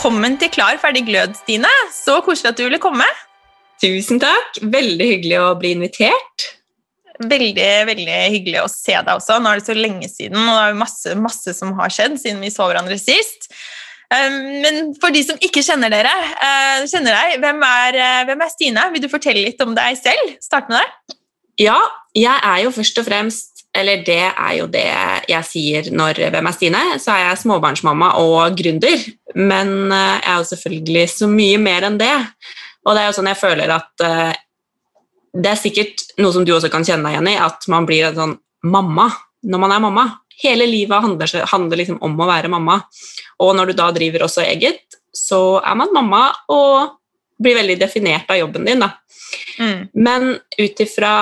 Velkommen til Klar, ferdig, glød, Stine. Så koselig at du ville komme. Tusen takk. Veldig hyggelig å bli invitert. Veldig veldig hyggelig å se deg også. Nå er det så lenge siden, og det er masse, masse som har skjedd siden vi så hverandre sist. Um, men for de som ikke kjenner dere, uh, kjenner deg, hvem er, uh, hvem er Stine? Vil du fortelle litt om deg selv? Start med deg. Ja, jeg er jo først og fremst eller det er jo det jeg sier når Hvem er Stine? Så er jeg småbarnsmamma og gründer. Men eh, jeg er jo selvfølgelig så mye mer enn det. Og det er jo sånn jeg føler at uh, Det er sikkert noe som du også kan kjenne deg igjen i, at man blir en sånn mamma når man er mamma. Hele livet handler, handler liksom om å være mamma. Og når du da driver også eget, så er man mamma og blir veldig definert av jobben din. da. Mm. Men ut ifra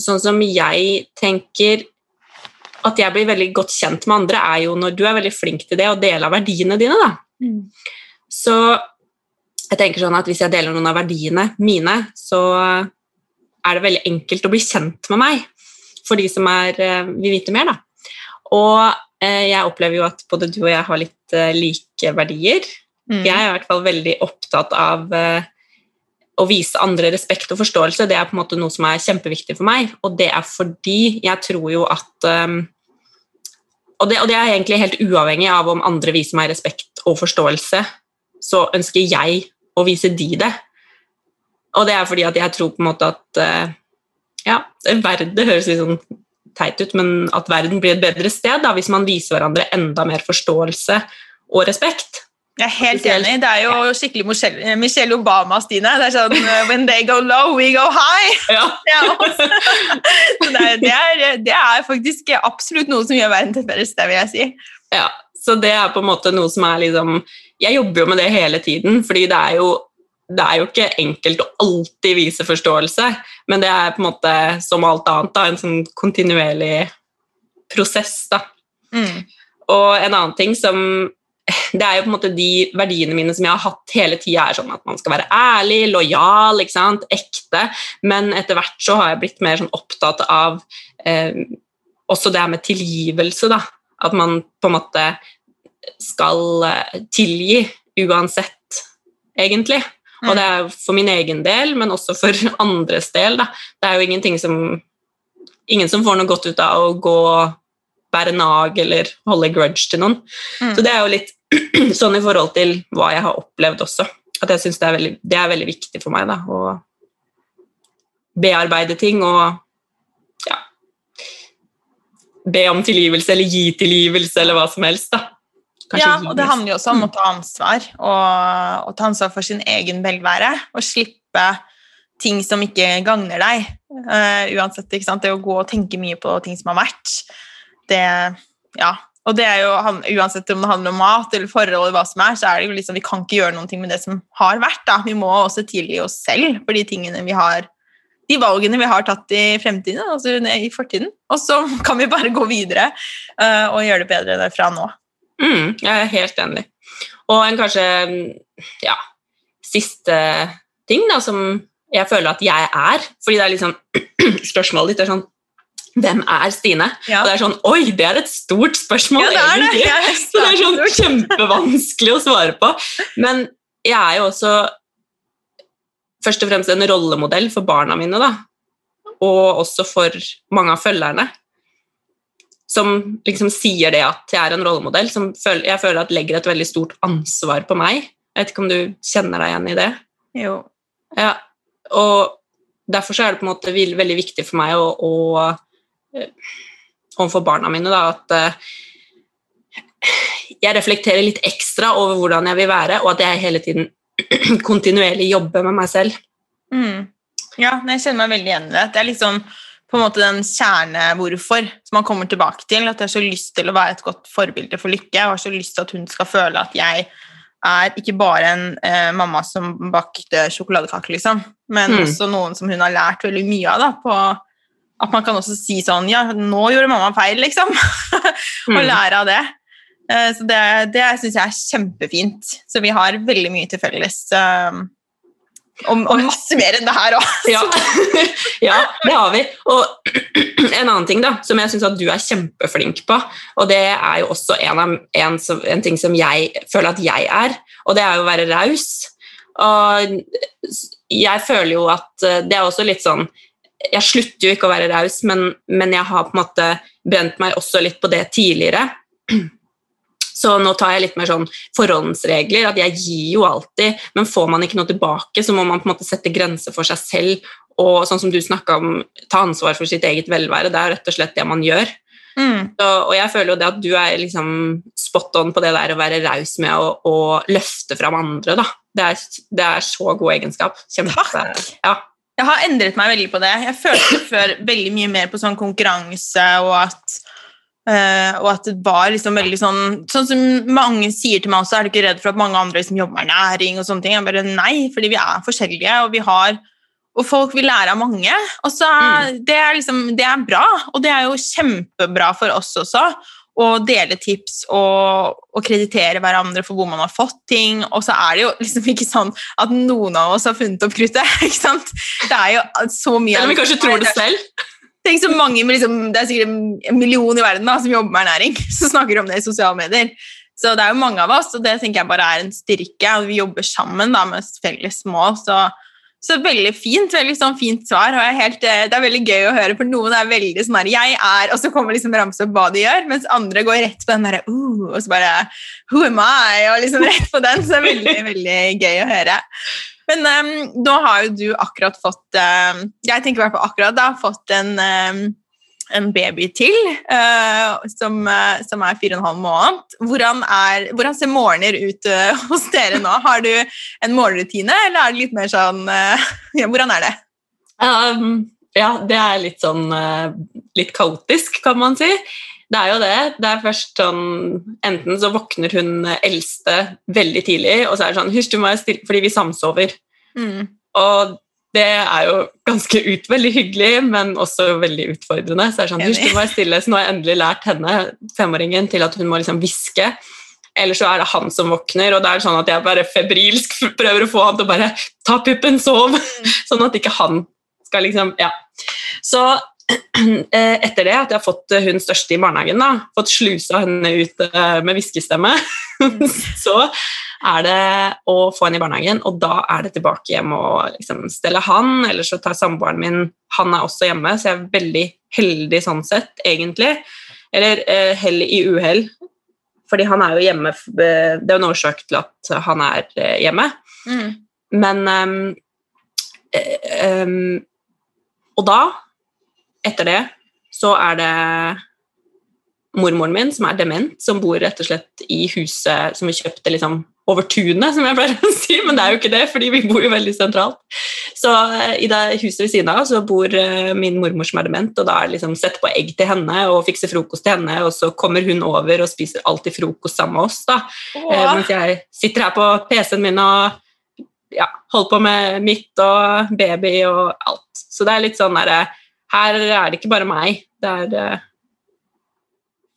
sånn som jeg tenker at jeg blir veldig godt kjent med andre, er jo når du er veldig flink til det, og deler verdiene dine. da. Mm. Så jeg tenker sånn at hvis jeg deler noen av verdiene mine, så er det veldig enkelt å bli kjent med meg for de som er, eh, vil vite mer. da. Og eh, jeg opplever jo at både du og jeg har litt eh, like verdier. Mm. Jeg er i hvert fall veldig opptatt av eh, å vise andre respekt og forståelse, det er på en måte noe som er kjempeviktig for meg. Og det er fordi jeg tror jo at um, og, det, og, det, er egentlig helt uavhengig av om andre viser meg respekt og forståelse, så ønsker jeg å vise de det. Og det er fordi at jeg tror på en måte at uh, ja, verden, høres litt sånn teit ut, men at verden blir et bedre sted da, hvis man viser hverandre enda mer forståelse og respekt. Jeg er helt enig. Det er jo skikkelig Michelle Obama, Stine. Det er sånn uh, When they go low, we go high. Ja. det, er, det, er, det, er, faktisk absolutt noe som gjør verden til et bedre sted, vil jeg si. Ja, så det er på en måte noe som er liksom Jeg jobber jo med det hele tiden, fordi det er jo det er jo ikke enkelt å alltid vise forståelse, men det er på en måte som alt annet da, en sånn kontinuerlig prosess. da. Mm. Og en annen ting som det er jo på en måte de verdiene mine som jeg har hatt hele tida, er sånn at man skal være ærlig, lojal, ikke sant? ekte. Men etter hvert så har jeg blitt mer sånn opptatt av eh, også det her med tilgivelse, da. At man på en måte skal eh, tilgi uansett, egentlig. Og det er for min egen del, men også for andres del. Da. Det er jo ingenting som Ingen som får noe godt ut av å gå bære nag eller holde grudge til noen. Mm. Så det er jo litt sånn i forhold til hva jeg har opplevd også. At jeg syns det, det, er veldig viktig for meg da, å bearbeide ting og ja, be om tilgivelse eller gi tilgivelse eller hva som helst. da. Kanskje ja, og det handler jo også om å ta ansvar, og, og ta ansvar for sin egen velvære. Og slippe ting som ikke gagner deg. Uh, uansett, ikke sant? Det å gå og tenke mye på ting som har vært, det Ja, og det er jo, Uansett om det handler om mat eller forhold, eller hva som er, så er det jo liksom, vi kan ikke gjøre noe med det som har vært. da. Vi må også tilgi oss selv for de tingene vi har, de valgene vi har tatt i fremtiden, altså i fortiden. Og så kan vi bare gå videre uh, og gjøre det bedre derfra nå. Mm, jeg er helt enig. Og en kanskje ja, siste ting da, som jeg føler at jeg er, fordi det er litt sånn spørsmålet ditt er sånn hvem er Stine? Ja. Og det er sånn Oi, det er et stort spørsmål, ja, det egentlig. Det. Så det er sånn kjempevanskelig å svare på. Men jeg er jo også først og fremst en rollemodell for barna mine, da. Og også for mange av følgerne. Som liksom sier det at jeg er en rollemodell, som jeg føler at legger et veldig stort ansvar på meg. Jeg vet ikke om du kjenner deg igjen i det? Jo. Ja, og derfor er det på en måte veldig viktig for meg å, å overfor barna mine da, at uh, jeg reflekterer litt ekstra over hvordan jeg vil være, og at jeg hele tiden kontinuerlig jobber med meg selv. Mm. Ja, jeg kjenner meg veldig igjen i det. Det er liksom på en måte den kjerne-hvorfor som man kommer tilbake til. At jeg har så lyst til å være et godt forbilde for Lykke. Jeg har så lyst til at hun skal føle at jeg er ikke bare en eh, mamma som bakte sjokoladekaker, liksom, men mm. også noen som hun har lært veldig mye av da, på at man kan også si sånn Ja, nå gjorde mamma feil, liksom. og mm. lære av det. Eh, så det, det syns jeg er kjempefint. Så vi har veldig mye til felles. Og, og masse mer enn det her òg. Ja. ja, det har vi. Og en annen ting da, som jeg syns at du er kjempeflink på, og det er jo også en, av, en, en ting som jeg føler at jeg er, og det er jo å være raus. Og jeg føler jo at eh, det er også litt sånn Jeg slutter jo ikke å være raus, men, men jeg har på en måte brent meg også litt på det tidligere. Så nå tar jeg litt mer sånn forhåndsregler, at jeg gir jo alltid, men får man ikke noe tilbake, så må man på en måte sette grenser for seg selv. Og sånn som du snakka om, ta ansvar for sitt eget velvære. Det er rett og slett det man gjør. Mm. Så, og jeg føler jo det at du er liksom spot on på det der å være raus med å, å, løfte fram andre. da. Det er, det er så god egenskap. Kjempe, Takk! Ja. Jeg har endret meg veldig på det. Jeg følte før veldig mye mer på sånn konkurranse og at Uh, og at det var liksom veldig sånn Sånn som mange sier til meg også, er du ikke redd for at mange andre liksom jobber med næring og sånne ting? Jeg bare nei, fordi vi er forskjellige, og vi har og folk vil lære av mange. Og så mm. det, er liksom, det er bra, og det er jo kjempebra for oss også å dele tips og, og kreditere hverandre for hvor man har fått ting. Og så er det jo liksom ikke sånn at noen av oss har funnet opp kruttet. ikke sant? Det er jo så mye Eller vi kanskje tror det selv. Tenk så mange, liksom, Det er sikkert en million i verden da, som jobber med ernæring, som snakker om det i sosiale medier. Så det er jo mange av oss, og det tenker jeg bare er en styrke. og Vi jobber sammen da, med felles mål. Så, så veldig fint veldig sånn fint svar. helt, Det er veldig gøy å høre, for noen er veldig sånn her Jeg er Og så kommer liksom ramse opp hva de gjør, mens andre går rett på den derre uh, Og så bare Who am I? Og liksom rett på den. Så det er veldig, veldig gøy å høre. Men um, nå har jo du akkurat fått um, Jeg tenker i hvert fall akkurat da, fått en, um, en baby til uh, som, uh, som, er fire og en halv måned. Hvordan, er, hvordan ser morgener ut hos dere nå? Har du en morgenrutine, eller er det litt mer sånn ja, Hvordan er det? Um, ja, det er litt sånn litt kaotisk, kan man si. Det er jo det. Det er først sånn Enten så våkner hun eldste veldig tidlig, og så er det sånn Hysj, du må stille Fordi vi samsover. Mm. Og det er jo ganske ut, veldig hyggelig, men også veldig utfordrende. Så sånn, stille. Så nå har jeg endelig lært henne, femåringen, til at hun må liksom hviske. Eller så er det han som våkner, og det er sånn at jeg bare febrilsk prøver å få han til å bare ta puppen, sov, mm. sånn at ikke han skal liksom Ja. Så etter det, at jeg har fått eh, hun største i barnehagen, da, fått slusa henne ut eh, med hviskestemme, så er det å få henne i barnehagen, og da er det tilbake hjem og liksom stelle han, eller så tar samboeren min Han er også hjemme, så jeg er veldig heldig sånn sett, egentlig. Eller eh, hell i uhell, fordi han er jo hjemme Det er jo en årsak til at han er hjemme. Mm. Men um, um, Og da etter det så er det mormoren min, som er dement, som bor rett og slett i huset som vi kjøpte liksom over tunet, som jeg pleier å si, men det er jo ikke det, fordi vi bor jo veldig sentralt. Så eh, i det huset ved siden av så bor eh, min mormor som er dement, og da er det liksom sette på egg til henne og fikse frokost til henne, og så kommer hun over og spiser alltid frokost sammen med oss, da. Eh, mens jeg sitter her på PC-en min og ja, holder på med mitt og baby og alt. Så det er litt sånn derre her er det ikke bare meg. Det er uh,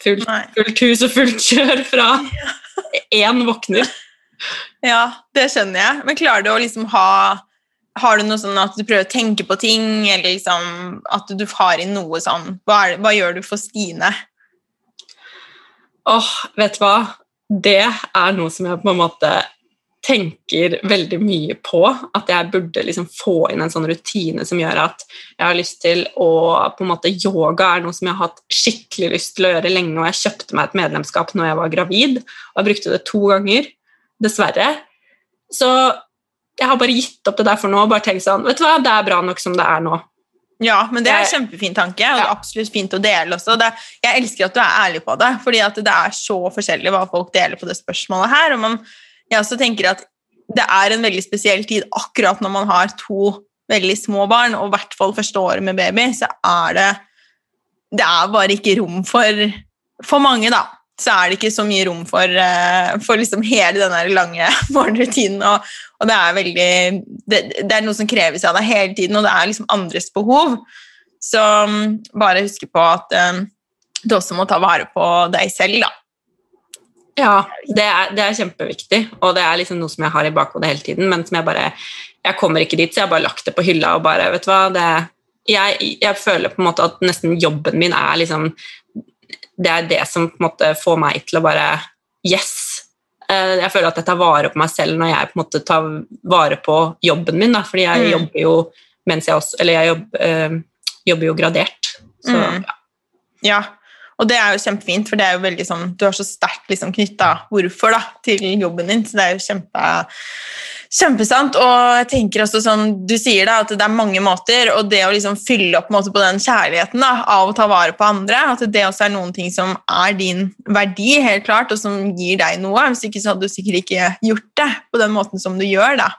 fullt, fullt, hus og fullt kjør fra én våkner. Ja, det skjønner jeg. Men klarer du å liksom ha Har du noe sånn at du prøver å tenke på ting, eller liksom at du har inn noe sånn Hva, er, hva gjør du for Stine? Åh, oh, vet du hva? Det er noe som jeg på en måte tenker veldig mye på at jeg burde liksom få inn en sånn rutine som gjør at jeg har lyst til å på en måte Yoga er noe som jeg har hatt skikkelig lyst til å gjøre lenge, og jeg kjøpte meg et medlemskap når jeg var gravid, og jeg brukte det to ganger. Dessverre. Så jeg har bare gitt opp det der for nå og bare tenkt sånn Vet du hva, det er bra nok som det er nå. Ja, men det er en kjempefin tanke, og det er absolutt fint å dele også. Det, jeg elsker at du er ærlig på det, fordi det er så forskjellig hva folk deler på det spørsmålet her. og man jeg også tenker at det er en veldig spesiell tid akkurat når man har to veldig små barn, og i hvert fall første året med baby, så er det Det er bare ikke rom for For mange, da, så er det ikke så mye rom for, uh, for liksom hele den lange morgenrutinen. Og, og, det er veldig det, det, er noe som kreves av deg hele tiden, og det er liksom andres behov. Så um, bare huske på at um, du også må ta vare på deg selv, da. Ja, det er, det er, kjempeviktig, og det er liksom noe som jeg har i bakhodet hele tiden, men som jeg bare jeg kommer ikke dit, så jeg har bare lagt det på hylla og bare Vet du hva, det, jeg, jeg føler på en måte at nesten jobben min er liksom Det er det som på en måte får meg til å bare Yes! Eh, jeg føler at jeg tar vare på meg selv når jeg på en måte tar vare på jobben min, da, fordi jeg mm. jobber jo mens jeg også Eller jeg jobb, øh, jobber jo gradert. Så, mm. ja. ja. Og det er jo kjempefint, for det er jo veldig sånn, du har så sterkt liksom, knytta hvorfor da, til jobben din. Så det er jo kjempe, kjempesant. Og jeg tenker også sånn, du sier da, at det er mange måter, og det å liksom fylle opp på, på den kjærligheten da, av å ta vare på andre, at det også er noen ting som er din verdi, helt klart, og som gir deg noe. Hvis ikke så hadde du sikkert ikke gjort det på den måten som du gjør. da.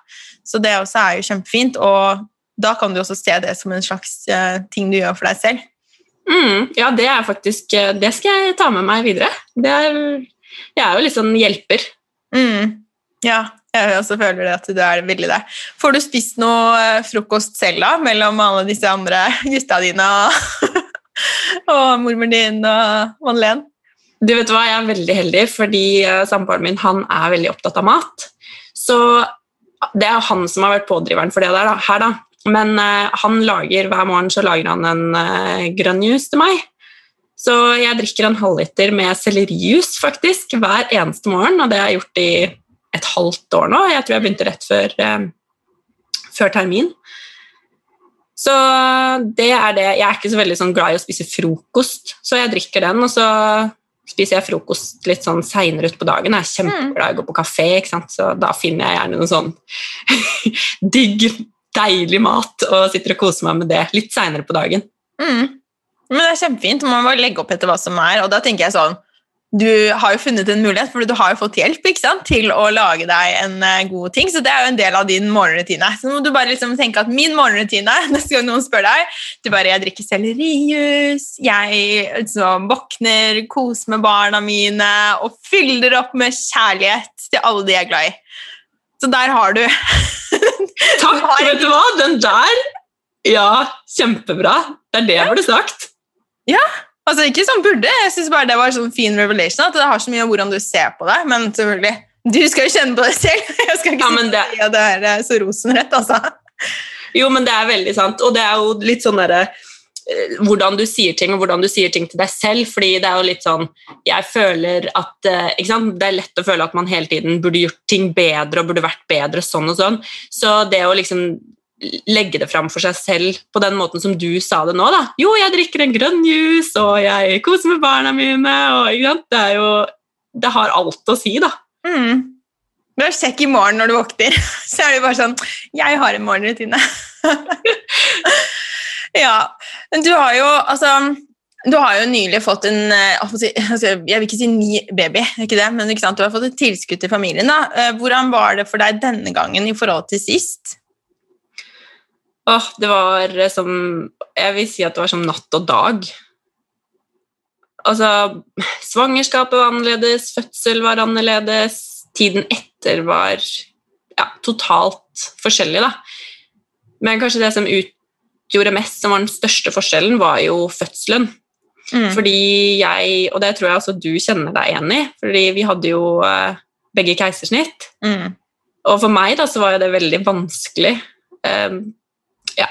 Så det også er jo kjempefint. og da kan du også se det som en slags uh, ting du gjør for deg selv. Mm, ja, det er faktisk eh, Det skal jeg ta med meg videre. Er, jeg er jo litt sånn hjelper. Mm, ja, jeg også føler det at du er veldig der. Får du spist noe eh, frokost selv da, mellom alle disse andre gutta dine og, og mormoren din og Madeleine? Du vet hva, Jeg er veldig heldig, fordi uh, samboeren min han er veldig opptatt av mat. Så det er han som har vært pådriveren for det der, da, her. da. Men uh, han lager, hver morgen så lager han en uh, grønn juice til meg. Så jeg drikker en halvliter med sellerijus faktisk hver eneste morgen, og det har jeg gjort i et halvt år nå. Jeg tror jeg begynte rett før, uh, før termin. Så det er det. Jeg er ikke så veldig sånn glad i å spise frokost, så jeg drikker den, og så spiser jeg frokost litt sånn seinere utpå dagen. Jeg er kjempeglad i å gå på kafé, så da finner jeg gjerne noe sånn digg deilig mat og sitter og koser meg med det litt seinere på dagen. Mm. Men det er kjempefint. Man må legge opp etter hva som er. Og da tenker jeg sånn Du har jo funnet en mulighet, for du har jo fått hjelp sant, til å lage deg en uh, god ting. Så det er jo en del av din morgenrutine. Så må du bare liksom tenke at min morgenrutine Neste gang noen spør deg Du bare Jeg drikker sellerijus, jeg liksom, våkner, koser med barna mine og fyller opp med kjærlighet til alle de jeg er glad i. Så der har du Takk! Vet du hva? Den der Ja, kjempebra. Det er det jeg burde sagt. Ja, altså ikke sånn burde. Jeg syns bare det var sånn fin revelation. At det har så mye om hvordan du ser på det. Men selvfølgelig, du skal jo kjenne på det selv. Jeg skal ikke ja, det... si at det er så rosenrett, altså. Jo, men det er veldig sant. Og det er jo litt sånn derre Eh, hvordan du sier ting, og hvordan du sier ting til deg selv. fordi det er jo litt sånn Jeg føler at eh, Det er lett å føle at man hele tiden burde gjort ting bedre og burde vært bedre sånn og sånn. Så det å liksom legge det fram for seg selv på den måten som du sa det nå, da Jo, jeg drikker en grønn juice, og jeg koser med barna mine, og Det er jo Det har alt å si, da. Mm. Du sjekk i morgen når du våkner. Så er det bare sånn Jeg har en morgenrutine. Ja, men du har jo altså du har jo nylig fått en eh, Jeg vil ikke si ny baby, ikke det, men ikke du har fått et tilskudd til familien. da. Eh, hvordan var det for deg denne gangen i forhold til sist? Åh, det var som Jeg vil si at det var som natt og dag. Altså Svangerskapet var annerledes, fødsel var annerledes, tiden etter var ja, totalt forskjellig, da. Men kanskje det som ut gjorde mest, som var den største forskjellen, var jo fødselen. Mm. Fordi jeg, og det tror jeg også du kjenner deg igjen i, fordi vi hadde jo uh, begge keisersnitt. Mm. Og for meg da, så var jo det veldig vanskelig. Um, ja.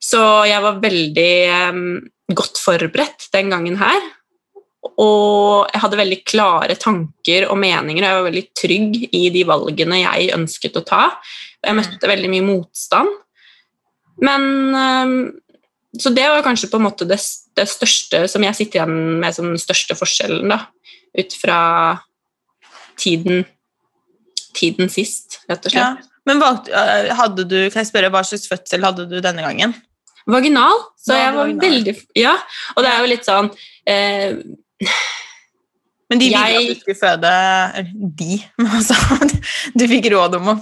Så jeg var veldig um, godt forberedt den gangen her. Og jeg hadde veldig klare tanker og meninger, og jeg var veldig trygg i de valgene jeg ønsket å ta. Jeg møtte veldig mye motstand. Men ehm, Så det var kanskje på en måte det, det største som jeg sitter igjen med som den største forskjellen, da, ut fra tiden, tiden sist, rett og slett. Ja. Men eh, hadde du, kan jeg spørre, hva slags fødsel hadde du denne gangen? Vaginal. Så jeg var vaginal. veldig Ja, og det er jo litt sånn eh, men de ville jeg... at du skulle føde de, men altså Du fikk råd om å,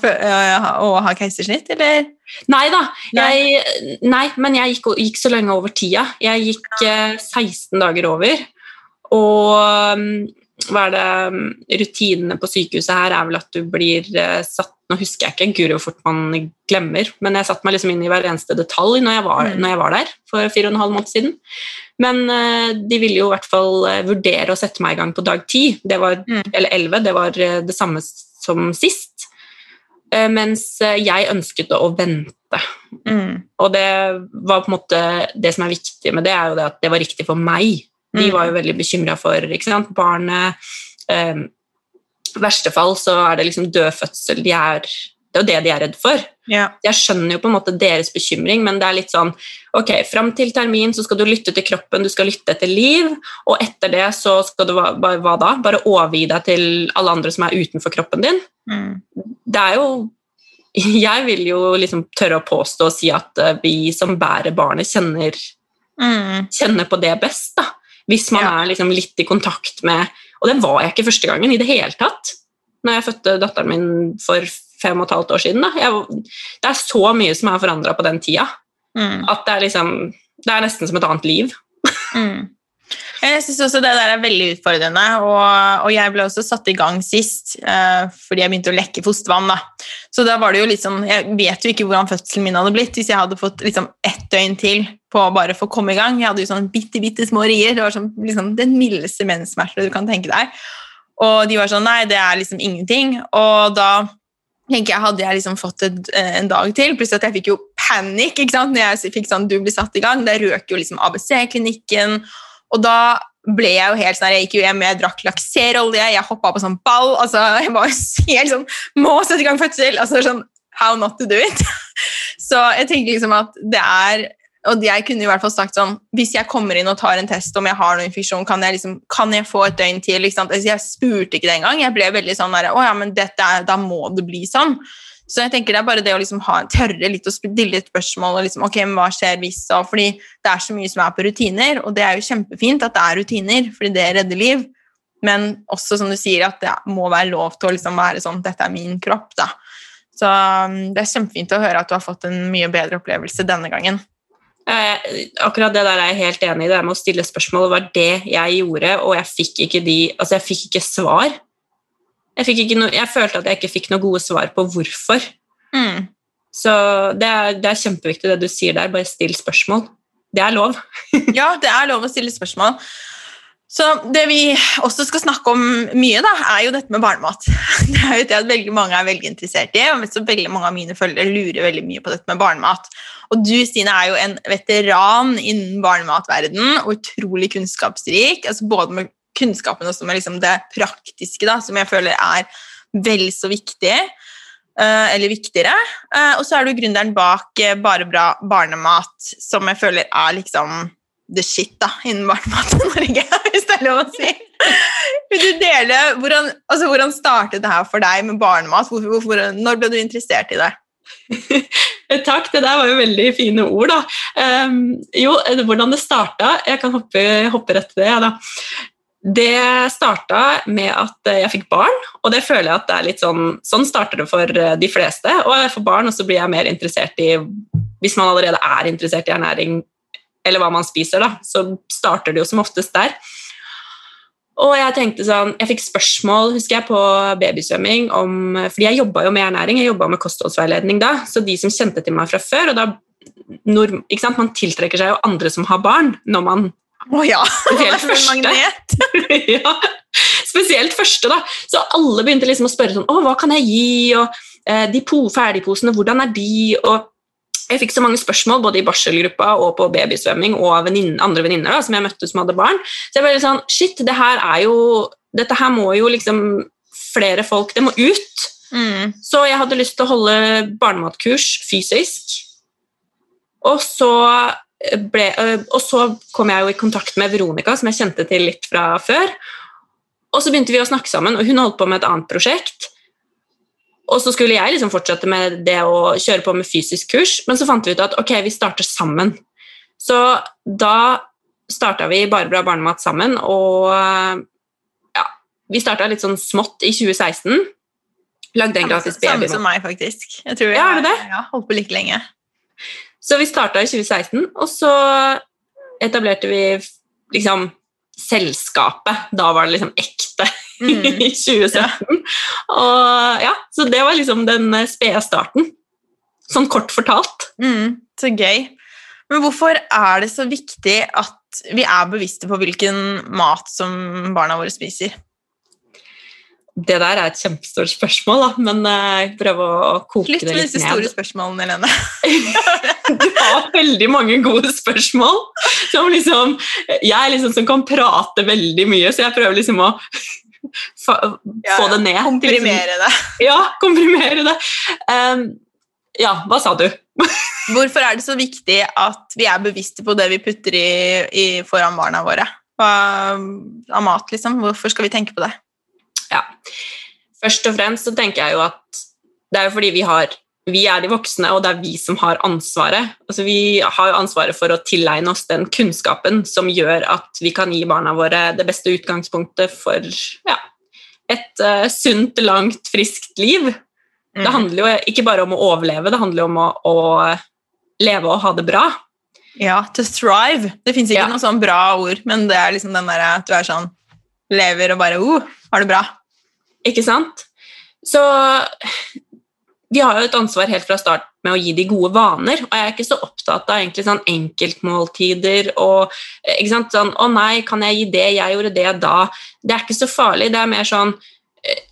å ha keisersnitt, eller? Nei da, jeg, nei, men jeg gikk, gikk, så lenge over tida. Jeg gikk eh, 16 dager over. Og hva er det mm, Rutinene på sykehuset her er vel at du blir eh, satt Nå husker jeg ikke, guri hvor fort man glemmer, men jeg satte meg liksom inn i hver eneste detalj når jeg var, mm. når jeg var der for fire og en halv måned siden. Men uh, de ville jo i hvert fall uh, vurdere å sette meg i gang på dag ti, mm. eller elleve. Det var det samme som sist. eh, mens jeg ønsket å vente. Mm. Og det var på en måte det som er viktig med det, er jo det at det var riktig for meg. De Mm. var jo veldig bekymra for ikke sant, barnet. Um, I verste fall så er det liksom død fødsel. De er, det er jo det de er redd for. Ja. Jeg skjønner jo på en måte deres bekymring, men det er litt sånn Ok, fram til termin så skal du lytte til kroppen, du skal lytte etter liv, og etter det så skal du hva, hva hva da? Bare overgi deg til alle andre som er utenfor kroppen din? Mm. det er jo Jeg vil jo liksom tørre å påstå og si at eh, vi som bærer barnet, kjenner, Mm. kjenner på det best. da. Hvis man Ja. er liksom litt i kontakt med Og det var jeg ikke første gangen i det hele tatt. Når jeg fødte datteren min for fem og et halvt år siden. Jeg, det er så mye som er forandra på den tida. Mm. At det er liksom Det er nesten som et annet liv. Mm. Jeg syns også det der er veldig utfordrende, og, og jeg ble også satt i gang sist eh, fordi jeg begynte å lekke fostervann. da. Så da var det jo litt sånn, Jeg vet jo ikke hvordan fødselen min hadde blitt hvis jeg hadde fått liksom ett døgn til på å bare få komme i gang. Jeg hadde jo sånn bitte, bitte små rier. Det var sånn, liksom, den mildeste menssmerten du kan tenke deg. Og de var sånn Nei, det er liksom ingenting. Og da tenker jeg, hadde jeg liksom fått et, eh, en dag til, pluss at jeg fikk jo panikk når jeg fikk sånn du blir satt i gang. det røk jo liksom ABC-klinikken. Og da ble jeg jo helt sånn, jeg gikk jo hjem, jeg drakk lakserolje, jeg hoppa på sånn ball. altså Jeg var helt sånn Må sette i gang fødsel! altså sånn, How not to do it? Så jeg tenker liksom at det er og jeg kunne i hvert fall sagt sånn Hvis jeg kommer inn og tar en test om jeg har noen infeksjon, kan jeg, liksom, kan jeg få et døgn til? liksom. Jeg spurte ikke det engang. Jeg ble veldig sånn der, Å ja, men dette er, da må det bli sånn. Så jeg tenker det er bare det å liksom ha, tørre litt å stille et spørsmål og liksom, ok, men hva skjer hvis og Fordi det er så mye som er på rutiner, og det er jo kjempefint at det er rutiner, fordi det redder liv. Men også som du sier, at det må være lov til å liksom være sånn Dette er min kropp, da. Så um, det er kjempefint å høre at du har fått en mye bedre opplevelse denne gangen. Eh, akkurat det der er jeg helt enig i. Det med å stille spørsmål det var det jeg gjorde, og jeg fikk ikke, de, altså jeg fikk ikke svar. Jeg, no, jeg følte at jeg ikke fikk noen gode svar på hvorfor. Mm. Så det er, det er kjempeviktig det du sier der. Bare still spørsmål. Det er lov. Ja, det er lov å stille spørsmål. Så det vi også skal snakke om mye, da, er jo dette med barnemat. Det er jo det at veldig mange er veldig interessert i, og så veldig mange av mine følgere lurer veldig mye på dette med barnemat. Og du, Stine, er jo en veteran innen barnematverden, og utrolig kunnskapsrik. altså Både med kunnskapen og med liksom det praktiske, da, som jeg føler er vel så viktig. eh, eller viktigere. Eh, og så er du gründeren bak eh, Bare bra barnemat, som jeg føler er liksom the shit da, innen barnemat i Norge, hvis det er lov å si. Vil du dele hvordan, altså, hvordan startet det her for deg med barnemat? Hvorfor, hvorfor, når ble du interessert i det? Takk, det der var jo veldig fine ord, da. Um, jo, hvordan det starta Jeg kan hoppe, hoppe rett til det. Ja, da. Det starta med at jeg fikk barn, og det føler jeg at det er litt sånn Sånn starter det for de fleste. Og jeg får barn, og så blir jeg mer interessert i Hvis man allerede er interessert i ernæring, eller hva man spiser, da, så starter det jo som oftest der. Og jeg tenkte sånn, jeg fikk spørsmål husker jeg, på babysvømming om fordi jeg jobba jo med ernæring, jeg jobba med kostholdsveiledning da, så de som kjente til meg fra før og da, når, Man tiltrekker seg jo andre som har barn når man Å ja! Spesielt første. ja, spesielt første, da. Så alle begynte liksom å spørre sånn Å, hva kan jeg gi? Og eh, de po ferdigposene, hvordan er de? Og jeg fikk så mange spørsmål både i barselgruppa og på babysvømming og av venninne, andre venninner som jeg møtte som hadde barn. Så jeg ble litt sånn Shit, det her er jo Dette her må jo liksom flere folk Det må ut. Mm. Så jeg hadde lyst til å holde barnematkurs fysisk. Og så, ble, øh, og så kom jeg jo i kontakt med Veronica, som jeg kjente til litt fra før. Og så begynte vi å snakke sammen, og hun holdt på med et annet prosjekt. Og så skulle jeg liksom fortsette med det å kjøre på med fysisk kurs, men så fant vi ut at ok, vi starter sammen. Så da starta vi Bare bra barnemat sammen, og ja, vi starta litt sånn smått i 2016. Lagde en gratis Samme som meg, faktisk. Jeg tror jeg, Ja, det? Ja, holdt på like lenge. Så vi starta i 2016, og så etablerte vi liksom selskapet. Da var det liksom ekte Mm. i 2017. Og ja, Så det var liksom den eh, spede starten. Sånn kort fortalt. Mm, så gøy. Men hvorfor er det så viktig at vi er bevisste på hvilken mat som barna våre spiser? Det der er et kjempestort spørsmål, da, men jeg prøver å koke Slutt det med disse store spørsmålene, Helene. Du har veldig mange gode spørsmål. Som liksom, jeg er liksom som kan prate veldig mye, så jeg prøver liksom å få, Ja, få det ned. Komprimere det. Ja, komprimere det. Um, ja, hva sa du? Hvorfor er det så viktig at vi er bevisste på det vi putter i, i foran barna våre? Hva, av mat, liksom. Hvorfor skal vi tenke på det? Ja. Først og fremst så tenker jeg jo at det er jo fordi vi har vi er de voksne, og det er vi som har ansvaret. Altså, vi har ansvaret for å tilegne oss den kunnskapen som gjør at vi kan gi barna våre det beste utgangspunktet for ja, et uh, sunt, langt, friskt liv. Mm. Det handler jo ikke bare om å overleve, det handler jo om å, å leve og ha det bra. Ja, to thrive. Det fins ikke Ja. noe sånn bra ord, men det er liksom den derre at du er sånn Lever og bare oh, har det bra. Ikke sant? Så vi har jo et ansvar helt fra start med å gi de gode vaner, og jeg er ikke så opptatt av egentlig sånn enkeltmåltider og ikke sant, sånn 'Å nei, kan jeg gi det? Jeg gjorde det da.' Det er ikke så farlig. Det er mer sånn eh,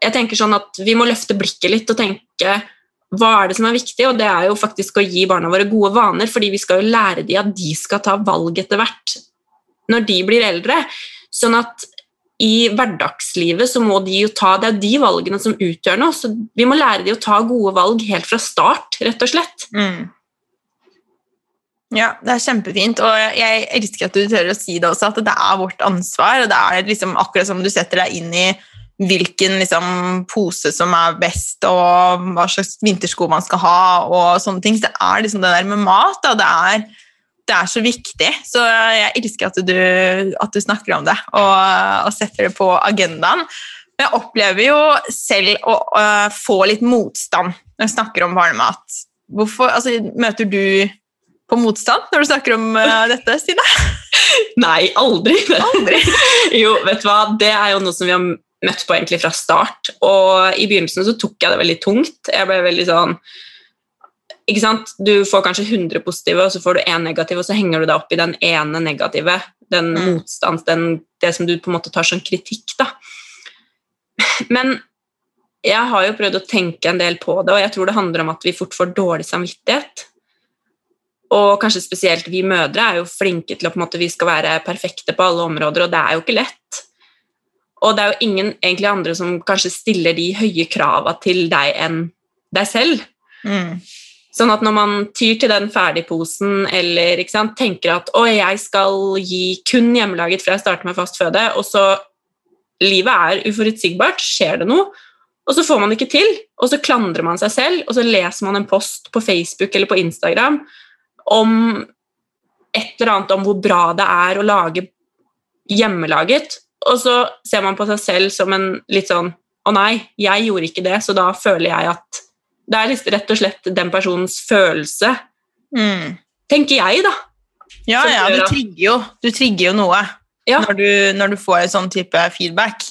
Jeg tenker sånn at vi må løfte blikket litt og tenke hva er det som er viktig, og det er jo faktisk å gi barna våre gode vaner, fordi vi skal jo lære dem at de skal ta valg etter hvert når de blir eldre. Sånn at i hverdagslivet så må de jo ta Det er de valgene som utgjør noe, så vi må lære de å ta gode valg helt fra start, rett og slett. Mm. Ja, det er kjempefint, og jeg elsker at du tør å si det også, at det er vårt ansvar, og det er liksom akkurat som du setter deg inn i hvilken liksom, pose som er best, og hva slags vintersko man skal ha, og sånne ting. Så det er liksom det der med mat, da, det er, det er så viktig. Så jeg elsker at du, at du snakker om det, og, og setter det på agendaen. Men jeg opplever jo selv å, å få litt motstand når jeg snakker om barnemat. Hvorfor, altså, møter du på motstand når du snakker om uh, dette, Stine? Nei, aldri. Aldri. jo, vet du hva, det er jo noe som vi har møtt på egentlig fra start, og i begynnelsen så tok jeg det veldig tungt. Jeg ble veldig sånn ikke sant? Du får kanskje 100 positive, og så får du én negativ, og så henger du deg opp i den ene negative. Den Mm. motstand, den, det som du på en måte tar som kritikk. da. Men jeg har jo prøvd å tenke en del på det, og jeg tror det handler om at vi fort får dårlig samvittighet. Og kanskje spesielt vi mødre er jo flinke til å på en måte, vi skal være perfekte på alle områder, og det er jo ikke lett. Og det er jo ingen egentlig andre som kanskje stiller de høye krava til deg enn deg selv. Mm. Sånn at når man tyr til den ferdigposen eller sant, tenker at å, jeg skal gi kun hjemmelaget fra jeg starter med fast føde, og så livet er uforutsigbart, skjer det noe, og så får man det ikke til, og så klandrer man seg selv, og så leser man en post på Facebook eller på Instagram om et eller annet om hvor bra det er å lage hjemmelaget, og så ser man på seg selv som en litt sånn å nei, jeg gjorde ikke det, så da føler jeg at det er liksom rett og slett den personens følelse, Mm. tenker jeg, da. Ja, ja, du trigger jo, du trigger jo noe Ja. når, du, når du får en sånn type feedback.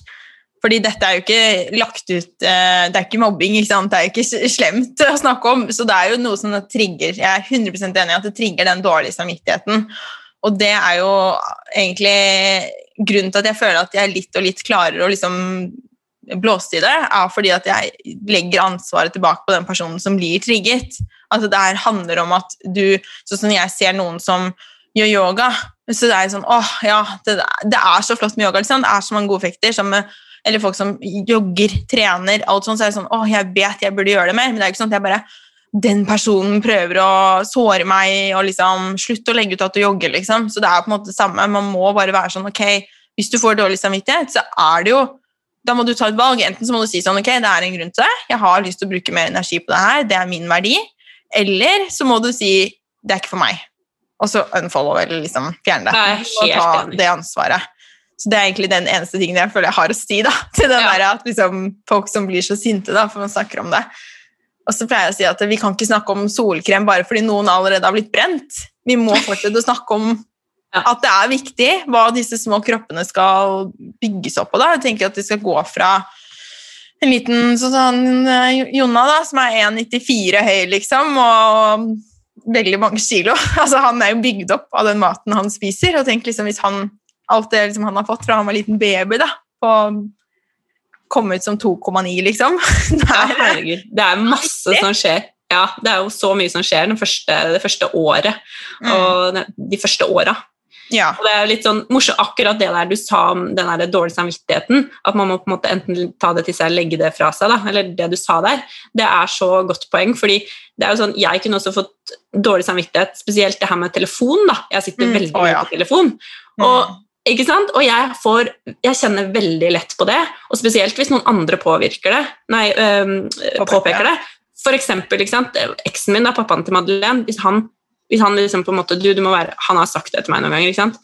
Fordi dette er jo ikke lagt ut eh, Det er ikke mobbing, ikke sant? det er jo ikke slemt å snakke om. Så det er jo noe som trigger. Jeg er 100 enig i at det trigger den dårlige samvittigheten. Og det er jo egentlig grunnen til at jeg føler at jeg litt og litt klarer å liksom blåse i det, er fordi at jeg legger ansvaret tilbake på den personen som blir trigget. Altså det her handler om at du Sånn som jeg ser noen som gjør yoga, så det er sånn åh, ja, det, det er så flott med yoga. Liksom. Det er så mange gode effekter. Som, eller folk som jogger, trener, alt sånt. Så er det sånn åh, jeg vet jeg burde gjøre det mer, men det er ikke sånn at jeg bare den personen prøver å såre meg og liksom Slutt å legge ut at du jogger, liksom. Så det er på en måte det samme. Man må bare være sånn ok, hvis du får dårlig samvittighet, så er det jo da må du ta et valg. Enten så må du si sånn ok, det er en grunn til det, jeg har lyst til å bruke mer energi på det her, det er min verdi. Eller så må du si det er ikke for meg, og så unfollow eller liksom fjerne det. Og ta enig. det ansvaret. Så det er egentlig den eneste tingen jeg føler jeg har å si da, til den Ja. der at liksom, folk som blir så sinte da, for man snakker om det. Og så pleier jeg å si at vi kan ikke snakke om solkrem bare fordi noen allerede har blitt brent. Vi må fortsette å snakke om at det er viktig hva disse små kroppene skal bygges opp på. Da. Jeg tenker at de skal gå fra en liten sånn eh, Jonna, da, som er 1,94 høy, liksom, og veldig mange kilo. Altså, han er jo bygd opp av den maten han spiser. Og tenk liksom hvis han alt det liksom, han har fått fra han var liten baby, da, på komme ut som 2,9, liksom. Er, ja, herregud. Det er masse som skjer. Ja, det er jo så mye som skjer første, det første året mm. og de første åra. Ja. Og det er litt sånn morsomt akkurat det der du sa om den der dårlige samvittigheten. At man må på en måte enten ta det til seg eller legge det fra seg. Da, eller det du sa der. Det er så godt poeng. fordi det er jo sånn, Jeg kunne også fått dårlig samvittighet, spesielt det her med telefon. da, Jeg sitter mm. veldig mye oh, ja. på telefon. Mm. Ikke sant? Og jeg, får, jeg, kjenner veldig lett på det, og spesielt hvis noen andre påvirker det, nei, øh, påpeker det. For eksempel, ikke sant? Eksen min, da, pappaen til Madeleine, hvis han, hvis han liksom på en måte, du, du må være, Han har sagt det til meg noen ganger. ikke sant?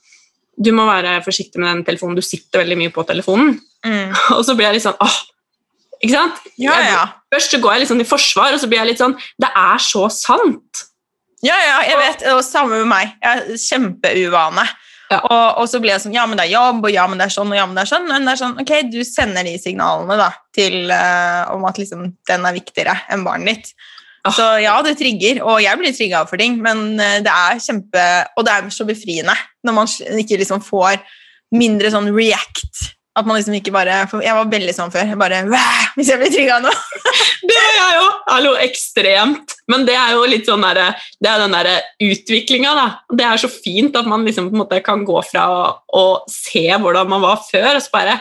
Du må være forsiktig med den telefonen, du sitter veldig mye på telefonen. Mm. Og så blir jeg litt sånn åh, ikke sant? Ja, ja. Først så går jeg litt sånn i forsvar, og så blir jeg litt sånn Det er så sant! Ja, ja, jeg vet. Og samme med meg. Jeg er Kjempeuvane. Ja. Og, og, så blir jeg sånn Ja, men det er jobb, og ja, men det er sånn, og ja, men det er sånn. Men det er sånn, ok, du sender de signalene da, til, uh, om at liksom, den er viktigere enn barnet ditt. Så ja, det trigger, og jeg blir trigga for ting, men uh, det er kjempe Og det er så befriende når man ikke liksom får mindre sånn react at man liksom ikke bare Jeg var veldig sånn før. Bare Hvis jeg blir trigga nå Det er jeg òg! Hallo, ekstremt. Men det er jo litt sånn der, det er den derre utviklinga, da. Det er så fint at man liksom på en måte kan gå fra å, å se hvordan man var før, og så bare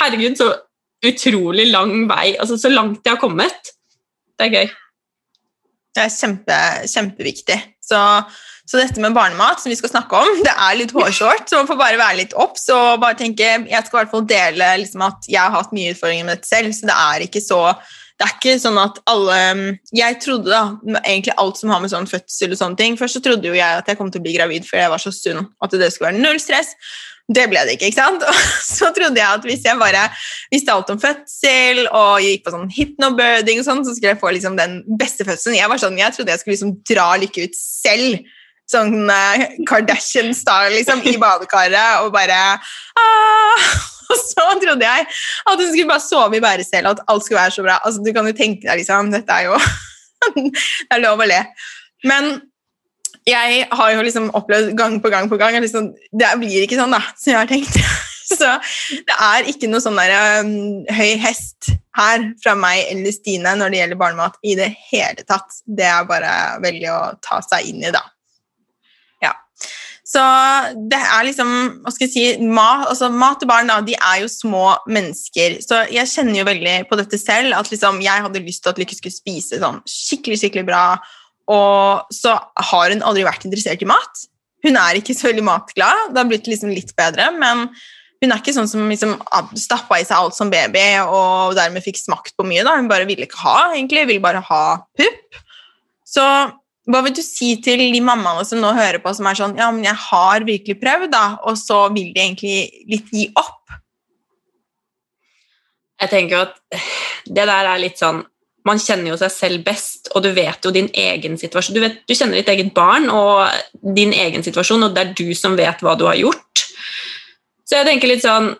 Herregud, så utrolig lang vei. Altså, så langt jeg har kommet. Det er gøy. Det er kjempe, kjempeviktig. Så så dette med barnemat, som vi skal snakke om, det er litt hårsårt, så man får bare være litt obs og bare tenke Jeg skal i hvert fall dele liksom, at jeg har hatt mye utfordringer med dette selv, så det er ikke så det er ikke sånn at alle Jeg trodde da, egentlig alt som har med sånn fødsel og sånne ting Først så trodde jo jeg at jeg kom til å bli gravid fordi jeg var så sunn at det skulle være null stress. Det ble det ikke. ikke sant? Og så trodde jeg at hvis jeg bare visste alt om fødsel og gikk på sånn hypnobirding og sånn, så skulle jeg få liksom den beste fødselen. Jeg var sånn, jeg trodde jeg skulle liksom dra lykke ut selv sånn uh, Kardashian-style liksom, i badekaret og bare Aah! Og så trodde jeg at hun skulle bare sove i bæresel, og at alt skulle være så bra. Altså, du kan jo tenke deg, liksom Dette er jo Det er lov å le. Men jeg har jo liksom opplevd gang på gang på gang liksom, det blir ikke sånn da, som jeg har tenkt. Så det er ikke noe sånn der, um, høy hest her fra meg eller Stine når det gjelder barnemat i det hele tatt. Det er bare veldig å ta seg inn i, da. Ja. Så det er liksom hva skal jeg si, mat, altså mat til barn da, de er jo små mennesker. Så jeg kjenner jo veldig på dette selv, at liksom jeg hadde lyst til at Lykke skulle spise sånn skikkelig skikkelig bra, og så har hun aldri vært interessert i mat. Hun er ikke så veldig matglad. Det har blitt liksom litt bedre, men hun er ikke sånn som liksom stappa i seg alt som baby og dermed fikk smakt på mye. da. Hun bare ville ikke ha, egentlig. Ville bare ha pupp. Så hva vil du si til de mammaene som nå hører på, som er sånn Ja, men jeg har virkelig prøvd, da, og så vil de egentlig litt gi opp? Jeg tenker at det der er litt sånn Man kjenner jo seg selv best, og du vet jo din egen situasjon. Du, vet, du kjenner ditt eget barn og din egen situasjon, og det er du som vet hva du har gjort. Så jeg tenker litt sånn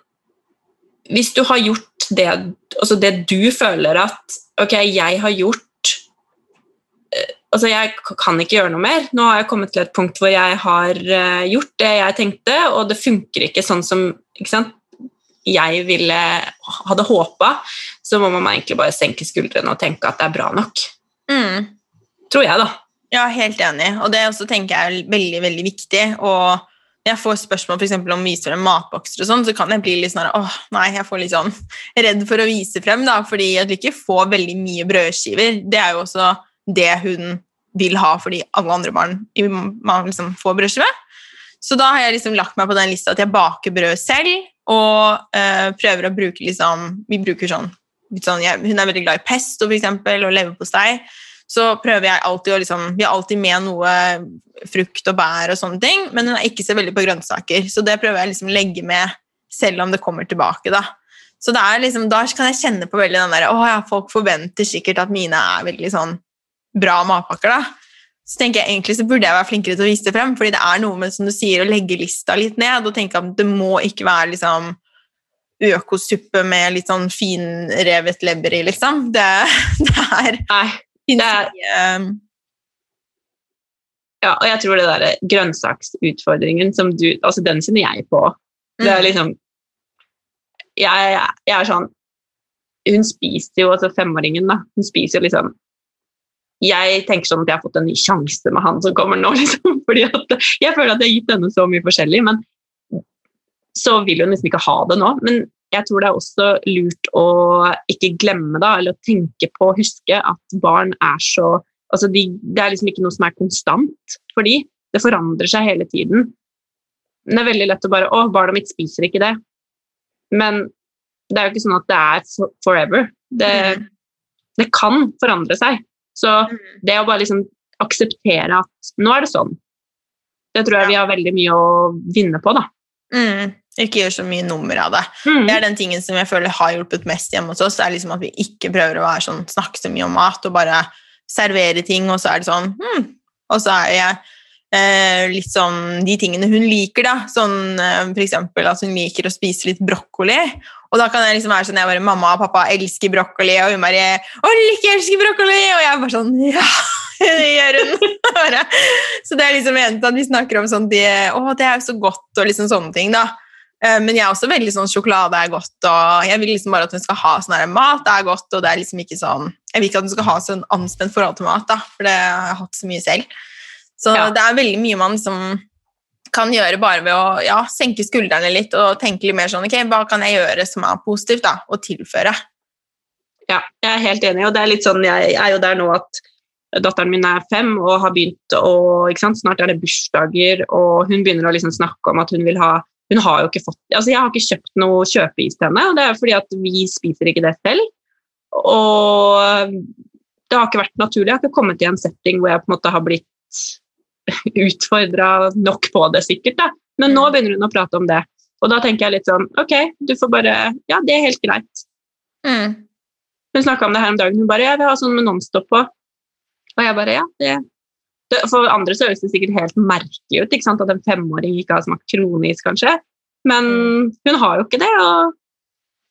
Hvis du har gjort det, altså det du føler at Ok, jeg har gjort Altså, jeg kan ikke gjøre noe mer. Nå har jeg kommet til et punkt hvor jeg har uh, gjort det jeg tenkte, og det funker ikke sånn som ikke jeg ville, hadde håpa. Så må man egentlig bare senke skuldrene og tenke at det er bra nok. Mm. Tror jeg, da. Ja, helt enig. Og det også tenker jeg er veldig, veldig viktig. Og jeg får spørsmål for om å vise frem matbokser, og sånn, så kan jeg bli litt sånn åh, nei, jeg får litt sånn redd for å vise frem, da, fordi at du ikke får veldig mye brødskiver. Det er jo også det hun vil ha fordi alle andre barn man liksom får brødskive. Så da har jeg liksom lagt meg på den lista at jeg baker brød selv og eh, prøver å bruke liksom Vi bruker sånn, sånn jeg, Hun er veldig glad i pesto for eksempel, og leverpostei. Så prøver jeg alltid å liksom Vi har alltid med noe frukt og bær og sånne ting, men hun er ikke så veldig på grønnsaker, så det prøver jeg liksom å legge med selv om det kommer tilbake, da. Så liksom, da kan jeg kjenne på veldig den der Å ja, folk forventer sikkert at mine er veldig sånn bra matpakker, da, så tenker jeg egentlig så burde jeg være flinkere til å vise det frem. fordi det er noe med som du sier, å legge lista litt ned og tenke at det må ikke være liksom økosuppe med litt sånn finrevet lever i, liksom. Det, det er Nei. Det er um, ja, og jeg tror det derre grønnsaksutfordringen som du Altså, den kjenner jeg på. Det er mm. liksom jeg, jeg er sånn hun spiser jo, altså femåringen, da, hun spiser jo liksom jeg tenker sånn at jeg har fått en ny sjanse med han som kommer nå. Liksom, fordi at Jeg føler at jeg har gitt henne så mye forskjellig, men så vil hun liksom ikke ha det nå. Men jeg tror det er også lurt å ikke glemme da, eller å tenke på å huske at barn er så altså de, Det er liksom ikke noe som er konstant for de. Det forandrer seg hele tiden. Men det er veldig lett å bare 'Å, barnet mitt spiser ikke det'. Men det er jo ikke sånn at det er forever. Det, mm. det kan forandre seg. Så mm. det å bare liksom akseptere at nå er det sånn, det tror jeg vi har veldig mye å vinne på, da. Mm. Ikke gjør så mye nummer av det. Mm. Det er den tingen som jeg føler har hjulpet mest hjemme hos oss. det er liksom At vi ikke prøver å sånn, snakke så mye om mat og bare servere ting, og så er det sånn hmm. Og så er jeg litt sånn de tingene hun liker, da. Sånn eh, eksempel at hun liker å spise litt brokkoli. Og da kan jeg liksom være sånn jeg bare, Mamma og pappa elsker brokkoli, og hun bare 'Å, Lykke elsker brokkoli!' Og jeg bare sånn Ja, det gjør hun. så det er liksom at vi snakker om sånn de, 'Å, det er jo så godt', og liksom sånne ting, da. Eh, men jeg er også veldig sånn sjokolade er godt, og jeg vil liksom bare at hun skal ha sånn her mat er godt, og det er liksom ikke sånn Jeg vil ikke at hun skal ha sånn anspent forhold til mat, da, for det har jeg hatt så mye selv. Så ja. det er veldig mye man liksom kan gjøre bare ved å ja, senke skuldrene litt og tenke litt mer sånn Ok, hva kan jeg gjøre som er positivt, da, og tilføre? Ja, jeg er helt enig, og det er litt sånn Jeg er jo der nå at datteren min er fem og har begynt å Snart er det bursdager, og hun begynner å liksom snakke om at hun vil ha hun har jo ikke fått altså Jeg har ikke kjøpt noe kjøpeis til henne, og det er fordi at vi spiser ikke det selv. Og det har ikke vært naturlig. Jeg har ikke kommet i en setting hvor jeg på en måte har blitt utfordra nok på det, sikkert. da. Men nå mm. begynner hun å prate om det. Og da tenker jeg litt sånn Ok, du får bare Ja, det er helt greit. Mm. Hun snakka om det her om dagen. Hun bare Ja, vi har sånn med Nonstop på. Og jeg bare Ja, det for andre så høres det sikkert helt merkelig ut ikke sant? at en femåring ikke har smakt kronis, kanskje. Men hun har jo ikke det. Og...